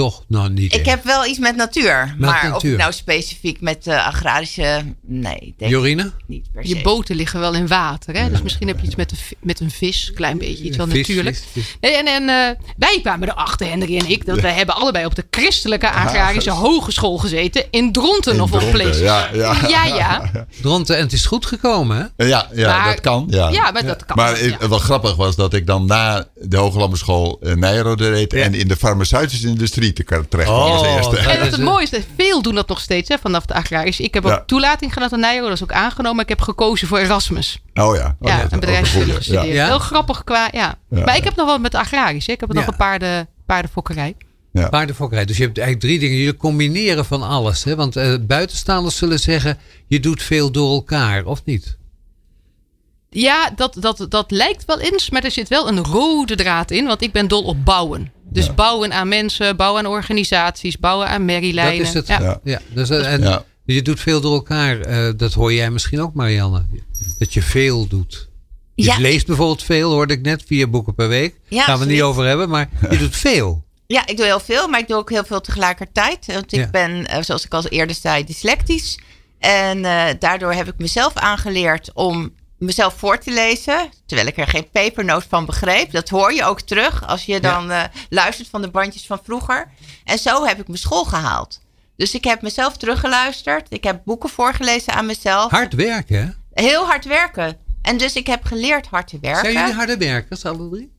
C: Toch? Nou, niet
F: Ik
C: echt.
F: heb wel iets met natuur. maar
C: natuur.
F: ik nou specifiek met de agrarische... Nee, ik denk
C: Jorine?
F: niet per se.
E: Je boten liggen wel in water. Hè? Dus misschien heb je iets met, de, met een vis. Klein beetje. Iets wel
C: Vis,
E: natuurlijk.
C: vis, vis.
E: Nee, en en eh, wij kwamen erachter, Henry en ik. Dat wij hebben allebei op de Christelijke Agrarische Hogeschool gezeten. In Dronten
D: In
E: of op places.
D: ja, ja.
E: ja. ja.
C: Dronten, en het is goed gekomen, hè?
D: Ja, ja
E: Maar-
D: dat kan. Ja,
E: Ja, maar dat kan.
D: Maar
E: ja.
D: eh, wat grappig was dat ik dan na de Hooglandenschool uh, Nijrode deed
C: Ja.
D: en in de farmaceutische industrie te terecht als
C: Oh,
D: eerste.
C: dat
E: En
C: is
E: wat het mooiste is, veel doen dat nog steeds hè, vanaf de agrarische. Ik heb ook toelating gedaan aan Nijro, dat is ook aangenomen. Ik heb gekozen voor Erasmus.
D: Oh ja. Oh,
E: ja,
D: dat is
E: een bedrijfskunde gestudeerd.
C: Ja.
E: Heel grappig qua, ja.
D: Ja.
E: Maar ik heb nog wel met agrarisch. Hè. Ik heb nog een paarden, paardenfokkerij.
D: Ja.
C: Paardenfokkerij. Dus je hebt eigenlijk drie dingen. Je combineren van alles. Hè? Want eh, buitenstaanders zullen zeggen, je doet veel door elkaar, of niet?
E: Ja, dat, dat, dat lijkt wel eens, maar er zit wel een rode draad in. Want ik ben dol op bouwen. Dus bouwen aan mensen, bouwen aan organisaties, bouwen aan merrielijnen.
C: Dat is het.
E: Ja.
C: Ja.
D: Ja.
C: dus, eh, en
D: Ja.
C: Je doet veel door elkaar. eh, dat hoor jij misschien ook, Marianne. Dat je veel doet. Je
F: Ja.
C: leest bijvoorbeeld veel, hoorde ik net. Vier boeken per week.
F: Ja,
C: Gaan we het niet over hebben, maar je doet veel.
F: Ja, ik doe heel veel, maar ik doe ook heel veel tegelijkertijd. Want ik
C: Ja.
F: ben, eh, zoals ik al eerder zei, dyslectisch. En eh, daardoor heb ik mezelf aangeleerd om mezelf voor te lezen. Terwijl ik er geen pepernoot van begreep. Dat hoor je ook terug als je dan eh, luistert van de bandjes van vroeger. En zo heb ik mijn school gehaald. Dus ik heb mezelf teruggeluisterd. Ik heb boeken voorgelezen aan mezelf.
C: Hard werken, hè?
F: Heel hard werken. En dus ik heb geleerd hard te werken.
C: Zijn jullie harde werkers, alle drie?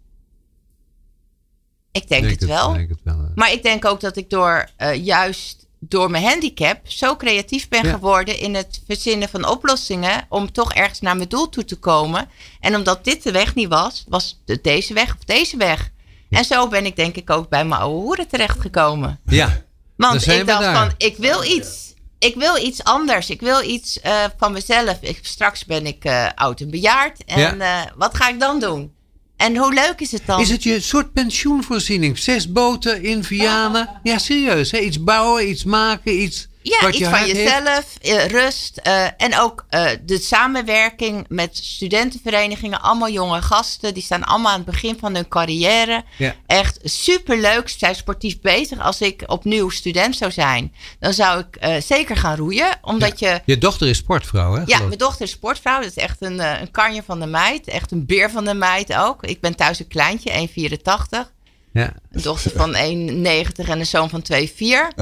F: Ik denk het wel.
C: Denk het wel.
F: Maar ik denk ook dat ik door eh, juist door mijn handicap zo creatief ben
C: Ja.
F: geworden in het verzinnen van oplossingen om toch ergens naar mijn doel toe te komen. En omdat dit de weg niet was, was het deze weg of deze weg. En zo ben ik denk ik ook bij mijn oude hoeren terechtgekomen.
C: Ja.
F: Want ik dacht
C: daar.
F: van, ik wil iets. Ik wil iets anders. Ik wil iets eh, van mezelf. Ik, straks ben ik eh, oud en bejaard. En
C: Ja.
F: eh, wat ga ik dan doen? En hoe leuk is het dan?
C: Is het je soort pensioenvoorziening? Zes boten in Vianen? Ja, serieus. Hè? Iets bouwen, iets maken, iets
F: Ja,
C: wat
F: iets
C: je
F: van
C: heeft?
F: jezelf, eh, rust. eh, en ook eh, de samenwerking met studentenverenigingen. Allemaal jonge gasten. Die staan allemaal aan het begin van hun carrière.
C: Ja.
F: Echt superleuk. Ze zijn sportief bezig. Als ik opnieuw student zou zijn, dan zou ik eh, zeker gaan roeien. Omdat je...
C: Je dochter is sportvrouw, hè?
F: Ja, mijn dochter is sportvrouw. Dat is echt een, een kanje van de meid. Echt een beer van de meid ook. Ik ben thuis een kleintje, 1,84.
C: Ja.
F: Een dochter van 1,90 en een zoon van 2,4.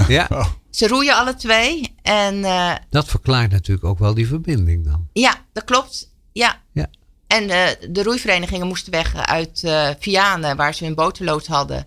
C: ja,
F: Ze roeien alle twee. En eh,
C: dat verklaart natuurlijk ook wel die verbinding dan.
F: ja, dat klopt. Ja.
C: Ja.
F: En eh, de roeiverenigingen moesten weg uit eh Vianen, waar ze hun botenlood hadden.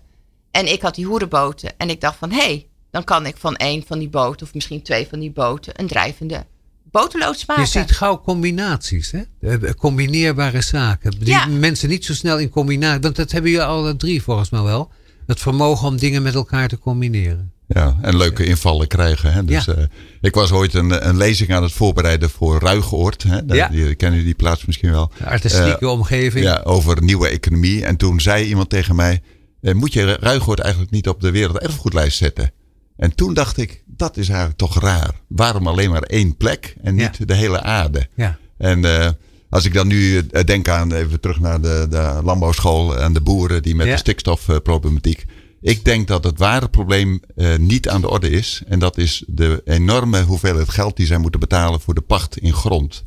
F: En ik had die hoerenboten. En ik dacht van, hé, hey, dan kan ik van één van die boten, of misschien twee van die boten, een drijvende botenloods maken.
C: Je ziet gauw combinaties, hè? Combineerbare zaken. Die
F: Ja.
C: mensen niet zo snel in combinatie. Want dat hebben jullie alle drie volgens mij wel. Het vermogen om dingen met elkaar te combineren.
D: Ja, en leuke invallen krijgen. Hè? Dus,
C: Ja.
D: eh, ik was ooit een, een lezing aan het voorbereiden voor Ruigoord. Hè? Daar-
C: Ja.
D: Die, kennen jullie die plaats misschien wel?
C: De artistieke omgeving.
D: Ja, over nieuwe economie. En toen zei iemand tegen mij: eh, Moet je Ruigoord eigenlijk niet op de werelderfgoedlijst zetten? En toen dacht ik: Dat is eigenlijk toch raar. Waarom alleen maar één plek en niet
C: Ja.
D: de hele aarde?
C: Ja.
D: En eh, als ik dan nu eh, denk aan, even terug naar de, de landbouwschool en de boeren die met de stikstofproblematiek. Ik denk dat het ware probleem eh, niet aan de orde is. En dat is de enorme hoeveelheid geld die zij moeten betalen voor de pacht in grond.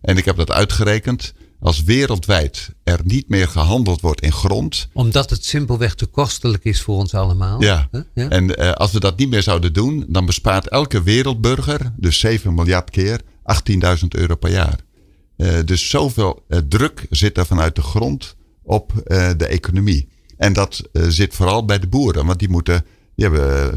D: En ik heb dat uitgerekend. Als wereldwijd er niet meer gehandeld wordt in grond.
C: Omdat het simpelweg te kostelijk is voor ons allemaal.
D: Ja. En eh, als we dat niet meer zouden doen, dan bespaart elke wereldburger, dus 7 miljard keer, 18.000 euro per jaar. Eh, dus zoveel druk zit er vanuit de grond op de economie. En dat eh, zit vooral bij de boeren, want die moeten, die hebben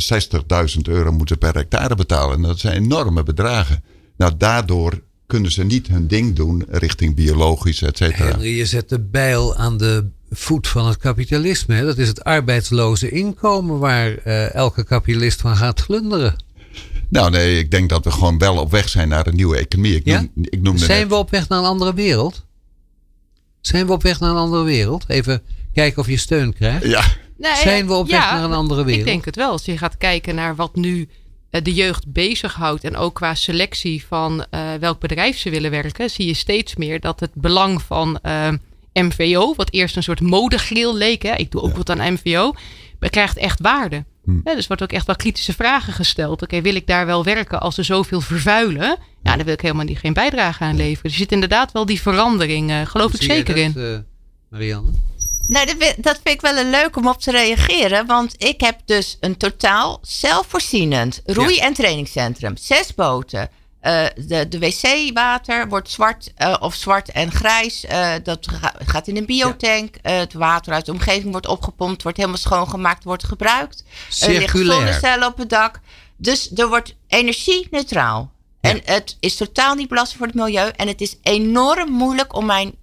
D: 60.000 euro moeten per hectare betalen. En dat zijn enorme bedragen. Nou, daardoor kunnen ze niet hun ding doen richting biologisch, et cetera.
C: Henry, je zet de bijl aan de voet van het kapitalisme. Hè? Dat is het arbeidsloze inkomen waar eh, elke kapitalist van gaat glunderen.
D: Nou, nee, ik denk dat we gewoon wel op weg zijn naar een nieuwe economie. Ik,
C: Ja?
D: noem, ik
C: Zijn
D: net-
C: we op weg naar een andere wereld? Zijn we op weg naar een andere wereld? Even kijken of je steun krijgt.
D: Ja,
E: Nee,
C: Zijn we op weg
E: ja,
C: naar een andere wereld?
E: Ik denk het wel. Als je gaat kijken naar wat nu eh, de jeugd bezighoudt. En ook qua selectie van eh, welk bedrijf ze willen werken. Zie je steeds meer dat het belang van eh, MVO. Wat eerst een soort modegril leek. Hè, ik doe ook wat aan MVO. Krijgt echt waarde.
C: Hm.
E: Ja, dus wordt ook echt wel kritische vragen gesteld. Oké, wil ik daar wel werken als ze zoveel vervuilen? Ja, daar wil ik helemaal niet, geen bijdrage aan leveren. Er zit inderdaad wel die verandering. eh, geloof ik zeker in.
C: dat, eh, Marianne?
F: Nou, dat vind, ik wel een leuk om op te reageren. Want ik heb dus een totaal zelfvoorzienend roei- en trainingscentrum. Zes boten. Eh, de de wc-water wordt zwart eh, of zwart en grijs. Eh, dat ga- gaat in een biotank. Het water uit de omgeving wordt opgepompt, wordt helemaal schoongemaakt, wordt gebruikt. Er liggen
C: Circulair.
F: zonnecellen op het dak. Dus er wordt energie-neutraal. En het is totaal niet belastend voor het milieu. En het is enorm moeilijk om mijn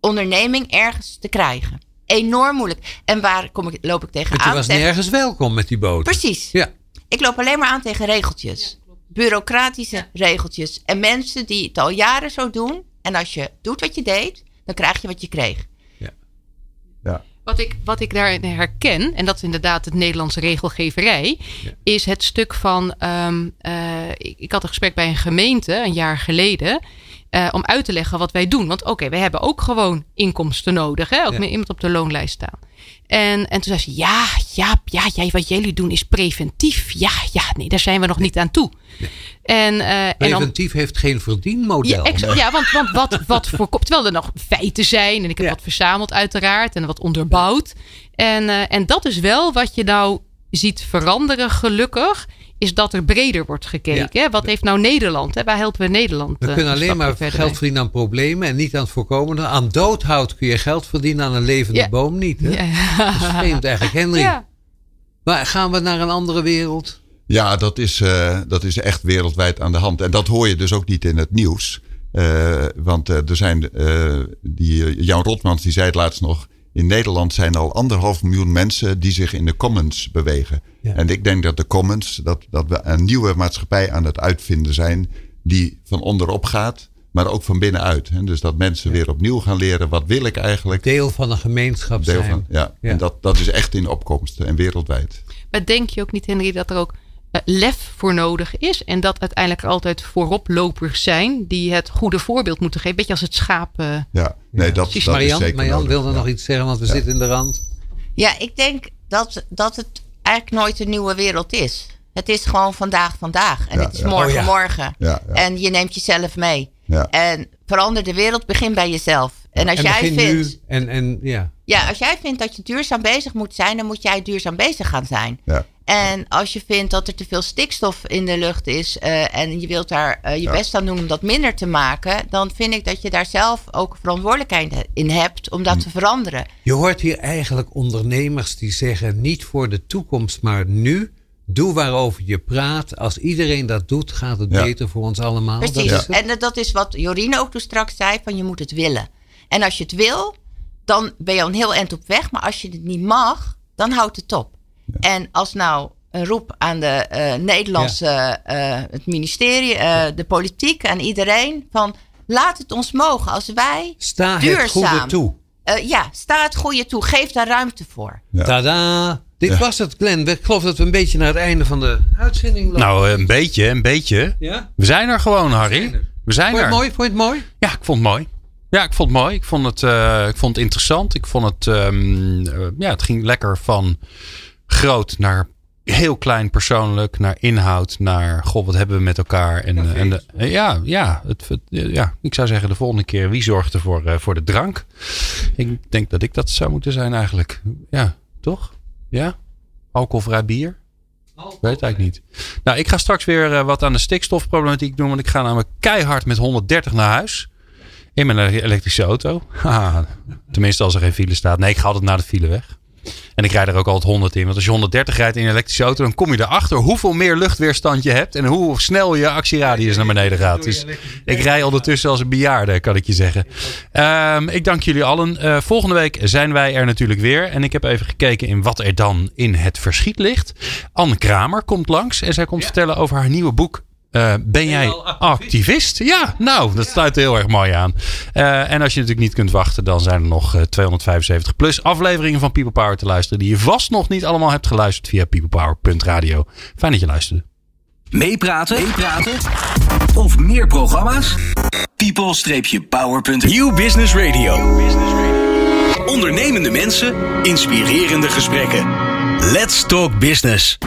F: onderneming ergens te krijgen. Enorm moeilijk. En waar kom ik, loop ik
C: Want
F: tegenaan?
C: je was
F: Tegen-
C: nergens welkom met die boot.
F: Precies.
C: Ja.
F: Ik loop alleen maar aan tegen regeltjes. Bureaucratische regeltjes. En mensen die het al jaren zo doen. En als je doet wat je deed, dan krijg je wat je kreeg.
D: ja.
E: Wat ik, wat ik daarin herken, en dat is inderdaad het Nederlandse regelgeverij, is het stuk van. ehm, eh, ik, ik had een gesprek bij een gemeente een jaar geleden. Eh, om uit te leggen wat wij doen. Want oké, wij hebben ook gewoon inkomsten nodig. Hè? Ook
C: Ja.
E: met iemand op de loonlijst staan. En, en toen zei ze: Ja, ja, ja, ja, wat jullie doen is preventief. Ja, ja, nee, daar zijn we nog niet aan toe. En, eh, en
C: Preventief heeft geen verdienmodel.
E: ja, want, want wat, wat voorkomt. Terwijl er nog feiten zijn. En ik heb
C: Ja.
E: wat verzameld, uiteraard. En wat onderbouwd. En, eh, en dat is wel wat je nou ziet veranderen, gelukkig. Is dat er breder wordt gekeken.
C: Ja.
E: Hè? Wat heeft nou Nederland? Hè? Waar helpen we Nederland?
C: We
E: eh,
C: kunnen
E: een
C: alleen maar geld
E: mee?
C: verdienen aan problemen en niet aan het voorkomen. Aan doodhout kun je geld verdienen, aan een levende
E: Ja.
C: boom niet. Hè?
E: Ja.
C: Dat is vreemd eigenlijk, Henry.
E: Ja.
C: Maar gaan we naar een andere wereld?
D: Ja, dat is, uh, dat is echt wereldwijd aan de hand. En dat hoor je dus ook niet in het nieuws. Uh, want uh, er zijn, die, Jan Rotmans die zei het laatst nog. In Nederland zijn al anderhalf miljoen mensen die zich in de commons bewegen. Ja. En ik denk dat de commons, dat, dat we een nieuwe maatschappij aan het uitvinden zijn. Die van onderop gaat, maar ook van binnenuit. Hè? Dus dat mensen weer opnieuw gaan leren, wat wil ik eigenlijk?
C: Deel van een gemeenschap Deel zijn. Van,
D: ja. ja. en dat, dat is echt in opkomst en wereldwijd.
E: Maar denk je ook niet, Henry, dat er ook lef voor nodig is. En dat uiteindelijk er altijd vooroplopers zijn die het goede voorbeeld moeten geven. Beetje als het schaap. Uh,
D: ja, nee, dat, dat
C: Marian,
D: is zeker
C: wilde nog iets zeggen, want we zitten in de rand.
F: Ja, ik denk dat, dat het eigenlijk nooit een nieuwe wereld is. Het is gewoon vandaag vandaag. En het is morgen oh, morgen. En je neemt jezelf mee. En verander de wereld, begin bij jezelf. En als jij vindt.
C: Nu en, en, ja.
F: Ja, als jij vindt dat je duurzaam bezig moet zijn, dan moet jij duurzaam bezig gaan zijn. Ja. En als je vindt dat er te veel stikstof in de lucht is uh, en je wilt daar uh, je best aan doen om dat minder te maken, dan vind ik dat je daar zelf ook verantwoordelijkheid in hebt om dat hm. te veranderen.
C: Je hoort hier eigenlijk ondernemers die zeggen niet voor de toekomst, maar nu. Doe waarover je praat. Als iedereen dat doet, gaat het beter voor ons allemaal.
F: Precies. Dat en dat is wat Jorine ook toen straks zei: van je moet het willen. En als je het wil, dan ben je al een heel eind op weg. Maar als je het niet mag, dan houdt het op. En als nou een roep aan de uh, Nederlandse, uh, het ministerie, uh, de politiek, aan iedereen van laat het ons mogen als wij
C: sta
F: duurzaam.
C: het goede toe.
F: ja, sta het goede toe. Geef daar ruimte voor.
C: Ja. Tada! Dit was het, Glenn. Ik geloof dat we een beetje naar het einde van de uitzending lopen.
B: Nou, een beetje, een beetje. Ja? We zijn er gewoon, Harry. We zijn er.
C: Vond je het mooi? Vond je het mooi?
B: Ja, ik vond het mooi. Ja, ik vond het mooi. Ik vond het, ik vond het interessant. Ik vond het, um, ja, het ging lekker van groot naar heel klein persoonlijk, naar inhoud, naar goh, wat hebben we met elkaar. En, ja, en de, ja, ja, het, ja, ik zou zeggen de volgende keer, wie zorgt er voor, uh, voor de drank? Ik denk dat ik dat zou moeten zijn eigenlijk. Ja, toch? Ja? Alcoholvrij bier? Alcohol. Weet eigenlijk niet. Nou, ik ga straks weer wat aan de stikstofproblematiek doen, want ik ga namelijk keihard met 130 naar huis. In mijn elektrische auto. tenminste, als er geen file staat. Nee, ik ga altijd naar de file weg. En ik rijd er ook altijd 100 in. Want als je 130 rijdt in een elektrische auto, dan kom je erachter hoeveel meer luchtweerstand je hebt. En hoe snel je actieradius naar beneden gaat. Dus ik rij ondertussen als een bejaarde, kan ik je zeggen. Um, ik dank jullie allen. Uh, volgende week zijn wij er natuurlijk weer. En ik heb even gekeken in wat er dan in het verschiet ligt. Anne Kramer komt langs en zij komt vertellen over haar nieuwe boek uh, ben jij activist? Ja, nou, dat sluit heel erg mooi aan. Uh, en als je natuurlijk niet kunt wachten, dan zijn er nog uh, 275 plus afleveringen van People Power te luisteren. Die je vast nog niet allemaal hebt geluisterd via peoplepower.radio. Fijn dat je luisterde.
A: Meepraten, meepraten of meer programma's? People-power.new Business Radio. Ondernemende mensen, inspirerende gesprekken. Let's talk business.